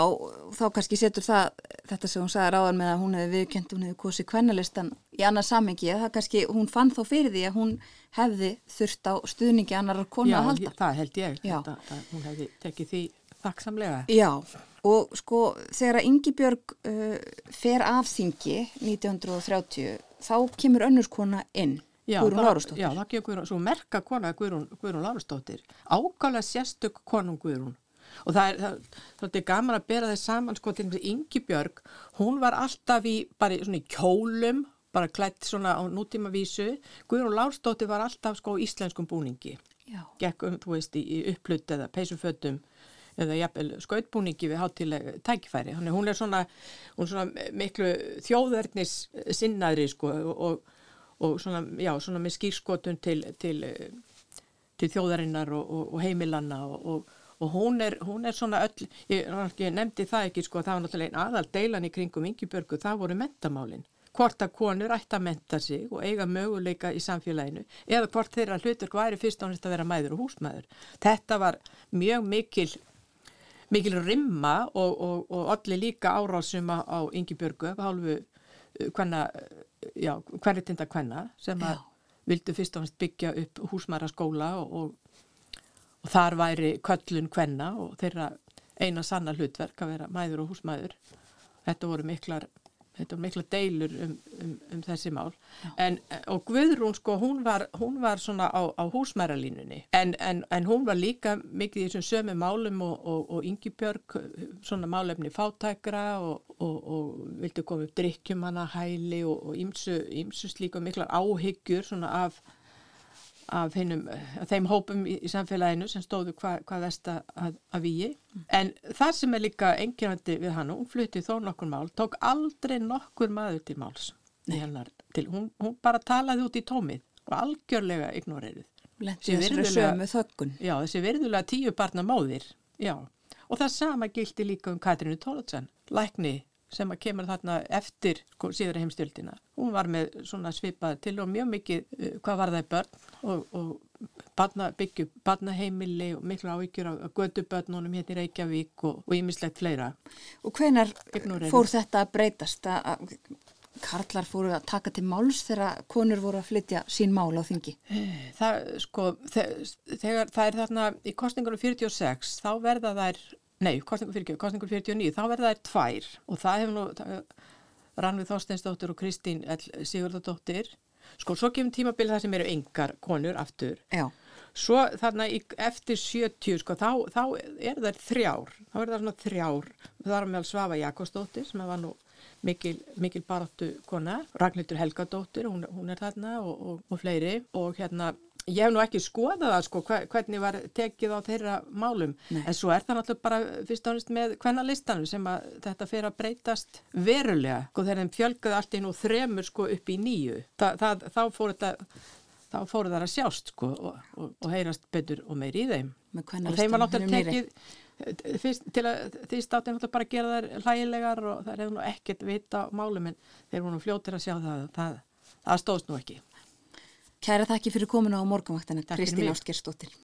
Speaker 2: þá kannski setur það, þetta sem hún sagði ráðan með að hún hefði viðkjönd, hún hefði kosið kvennalistan í annað samengi, að það kannski, hún fann þá fyrir því að hún hefði þurft á stuðningi annar konu
Speaker 8: Já,
Speaker 2: að halda.
Speaker 8: ég- það held ég.
Speaker 2: Já.
Speaker 8: Þetta, að hún hefði tekið því þakksamlega.
Speaker 2: Já, og sko þegar að Ingi Björg uh, fer af þingi 1930, þá kemur önnur kona inn,
Speaker 8: Já,
Speaker 2: Guðrún Lárusdóttir.
Speaker 8: Já, það kemur Guðrún, svo merka kona Guðrún, Guðrún Lárusdóttir. Ákálega sérstök konum Guðrún. Og það er, það, það er gaman að bera þess saman, sko, til þess að Ingi Björg, hún var alltaf í, bara svona í kjólum, bara klætt svona á nútíma vísu. Guðrún Lárusdóttir var alltaf, sko, í íslenskum búningi. Gekk um, þú veist, í, í upplut eða peysufötum eða jafnvel skautbúningi við hátileg tækifæri. Þannig hún er svona, hún er svona miklu þjóðverðnis sinnaðri sko og, og, svona, já, svona með skýrskotun til, til, til þjóðarinnar og, og, og heimilanna og, hún, er, hún er svona öll, ég, ég nefndi það ekki sko, það var náttúrulega aðal deilan í kringum Ingibjörgu, það voru mentamálin. Hvort að konur ætti að menta sig og eiga möguleika í samfélaginu eða hvort þeirra hlutur væri fyrst og næst að vera mæður og húsmæður. Þetta var mjög mikil mikil rimma og, og, og allir líka árásum á, Ingibjörgu af hálfu hvenna, já, hverritinda hvenna sem að vildu fyrst og næst byggja upp húsmæraskóla og, og, og þar væri köllun hvenna og þeirra eina sanna hlutverk að vera mæður og húsmæður. Þetta voru miklar þetta voru mikla deilur um, um, um þessi mál. En, og Guðrún sko hún var, hún var svona á, á húsmæralínunni en, en, en hún var líka mikið í þessum sömu málum og, og, og Ingibjörg svona málefni fátækra og, og, og vildi koma upp drikkjum hana hæli og, ýmsu slíka miklar áhyggjur svona af af, hinum, þeim hópum í, í samfélaginu sem stóðu hvað hva vest að, að, að víi. En það sem er líka engjörandi við hann, hún flutti þó nokkur mál, tók aldrei nokkur maður til máls. Hennar, til, hún, hún bara talaði út í tómið og algjörlega. Já, þessi virðulega tíu barna móðir, já. Og það sama gildi líka um Katrínu Tólatsen, lækni sem að kemur þarna eftir sko, síðara heimstjöldina. Hún var með svona svipað til og mjög mikið, uh, hvað var það í börn og, og barna, byggju barnaheimili og miklu áhyggjur á, gödubörnunum hérna í Reykjavík og ímislegt fleira.
Speaker 2: Og hvenar
Speaker 8: Ignorera.
Speaker 2: fór þetta að breytast að karlar fóru að taka til máls þegar konur voru að flytja sín mál á þingi?
Speaker 8: Það, sko, þe- þegar það er þarna í kostningunum 46, þá verða þær, nei, kostningunum 40, kostningunum 49, þá verða þær tvær og það hefur nú, það- Rannvið Þorsteinsdóttir og Kristín. Sigurðardóttir, sko, svo kemur tímabil það sem eru engar konur aftur.
Speaker 2: Já.
Speaker 8: Svo þarna í, eftir 70, sko, þá, þá er þær þrjár, þá er það svona þrjár, það er meðal Svafa Jakobsdóttir sem var nú mikil, mikil baráttu kona, Ragnhildur Helgadóttir, hún, hún er þarna og, og, og fleiri og hérna, ég hef nú ekki skoðað það sko, hve- hvernig var tekið á þeirra málum,
Speaker 2: Nei.
Speaker 8: en svo er það náttúrulega bara fyrst og næst með hvenna listanum sem að þetta fer að breytast verulega, sko þegar þeim fjölgaði allt í nú þremur sko upp í nýju, Þa, það, þá fór þetta þá fóru þar að sjást sko og, og, og heyrast betur og meir í þeim. Og þeim var náttúrulega tekið fyrst, til að því státti náttúrulega bara gera þær hlægilegar og það hefur nú ekkert vita málum en þeir voru nú fljótir að sjá það það, það stóðst nú ekki
Speaker 2: Kæra þakki fyrir komuna á morgunvaktana, Kristín
Speaker 8: mig.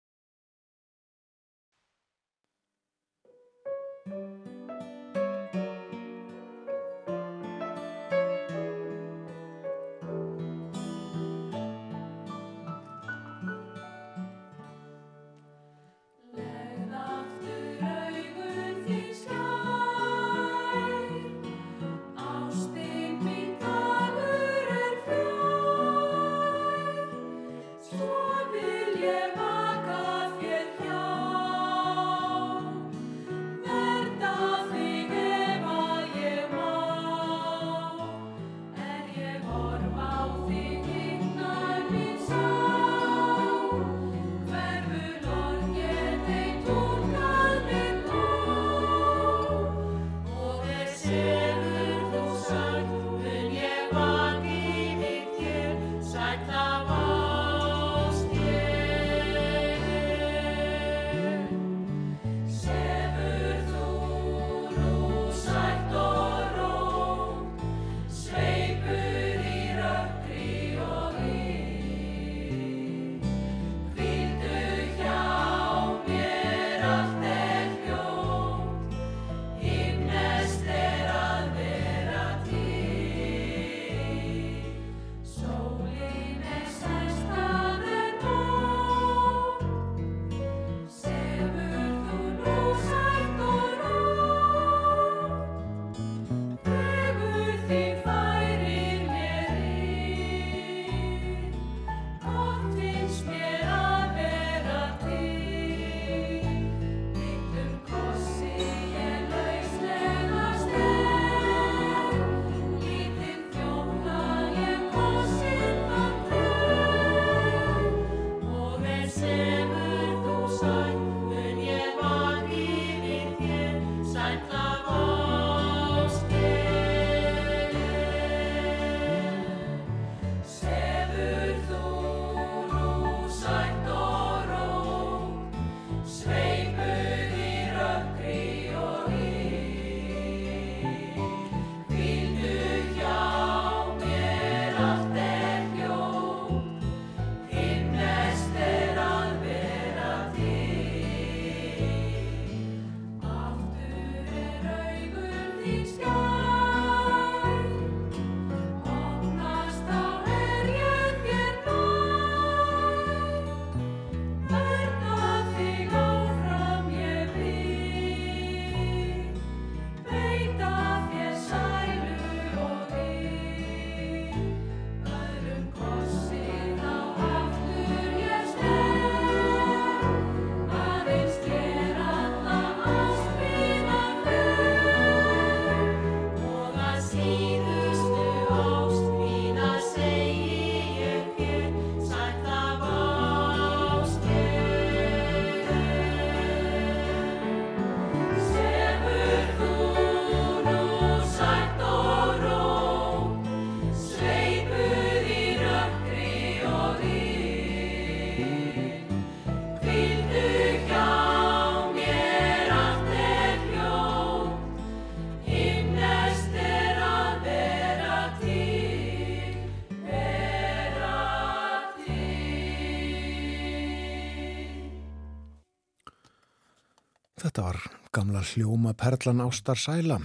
Speaker 1: Gamla hljóma Perlan Ástar Sæla,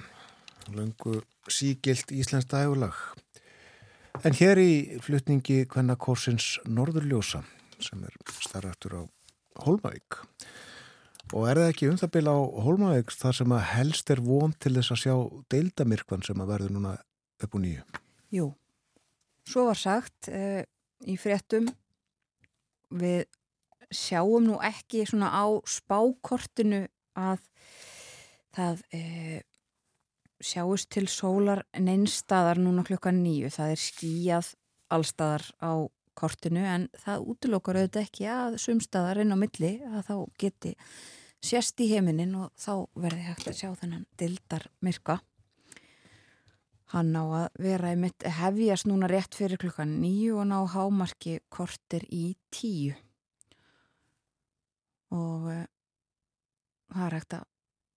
Speaker 1: löngu sígilt Íslands dægulag. En hér í flutningi Kvennakorsins Norðurljósa sem er starrættur á Holmavík. Og er það ekki um það bila á Holmavík þar sem að helst er von til þess að sjá deildamirkvan sem að verður núna upp og nýju?
Speaker 2: Jú, svo var sagt uh, í fréttum við sjáum nú ekki svona á spákortinu að það uh, sjáist til sólar neinstaðar núna klukkan nýju. Það er skíjað allstaðar á kortinu en það útlokar auðvitað ekki að sumstaðar inn á milli að þá geti sérst í heiminin og þá verði hægt að sjá þennan dildar myrka. Hann á að vera í mitt hefjast núna rétt fyrir klukkan nýju og ná hámarki kortir í tíu. Og uh, það er hægt að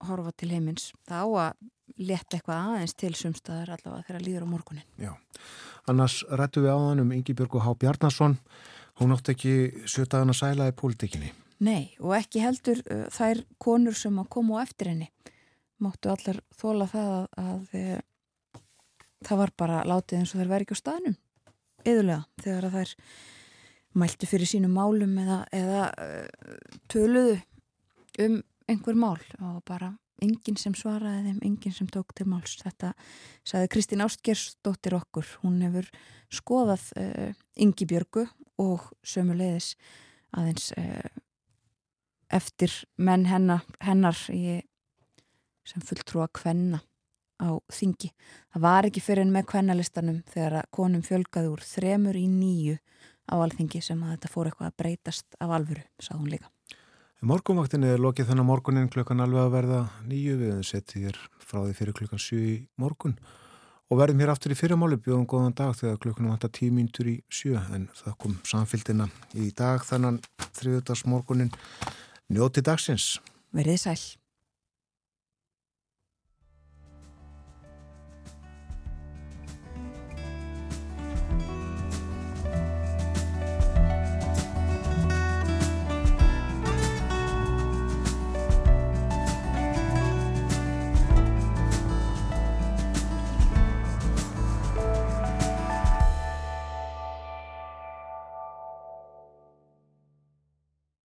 Speaker 2: horfa til heimins. Það á að leta eitthvað aðeins til sumstaðar allavega þegar líður á morgunin.
Speaker 1: Já, annars rættu við áðan um Ingi Björgu Há Bjarnason. Hún átti ekki sjötaðan að sæla í pólitíkinni.
Speaker 2: Nei, og ekki heldur uh, þær konur sem að koma á eftir henni. Máttu allar þóla það að, að uh, það var bara látið eins og þær veri ekki á staðnum. Eðulega, þegar að þær mæltu fyrir sínum málum eða, eða uh, töluðu um einhver mál og bara enginn sem svaraði þeim, enginn sem tók til máls. Þetta saði Kristín Ástgersdóttir okkur. Hún hefur skoðað uh, Ingi Björgu og sömuleiðis aðeins uh, eftir menn hennar, hennar í, sem fulltrúa kvenna á þingi. Það var ekki fyrir en með kvennalistanum þegar að konum fjölgaði úr þremur í nýju á alþingi sem að þetta fór eitthvað að breytast af alvöru, sað hún líka.
Speaker 1: Morgunvaktinni er lokið þannig morgunin klukkan alveg að verða nýju við en setjum þér frá því fyrir klukkan 7 í morgun og verðum hér aftur í fyrirmáli bjóðum góðan dag þegar klukkunum vantar tímintur í 7 en það kom samfélgina í dag þannan þriðdags morgunin njóti dagsins.
Speaker 2: Verðið sæl.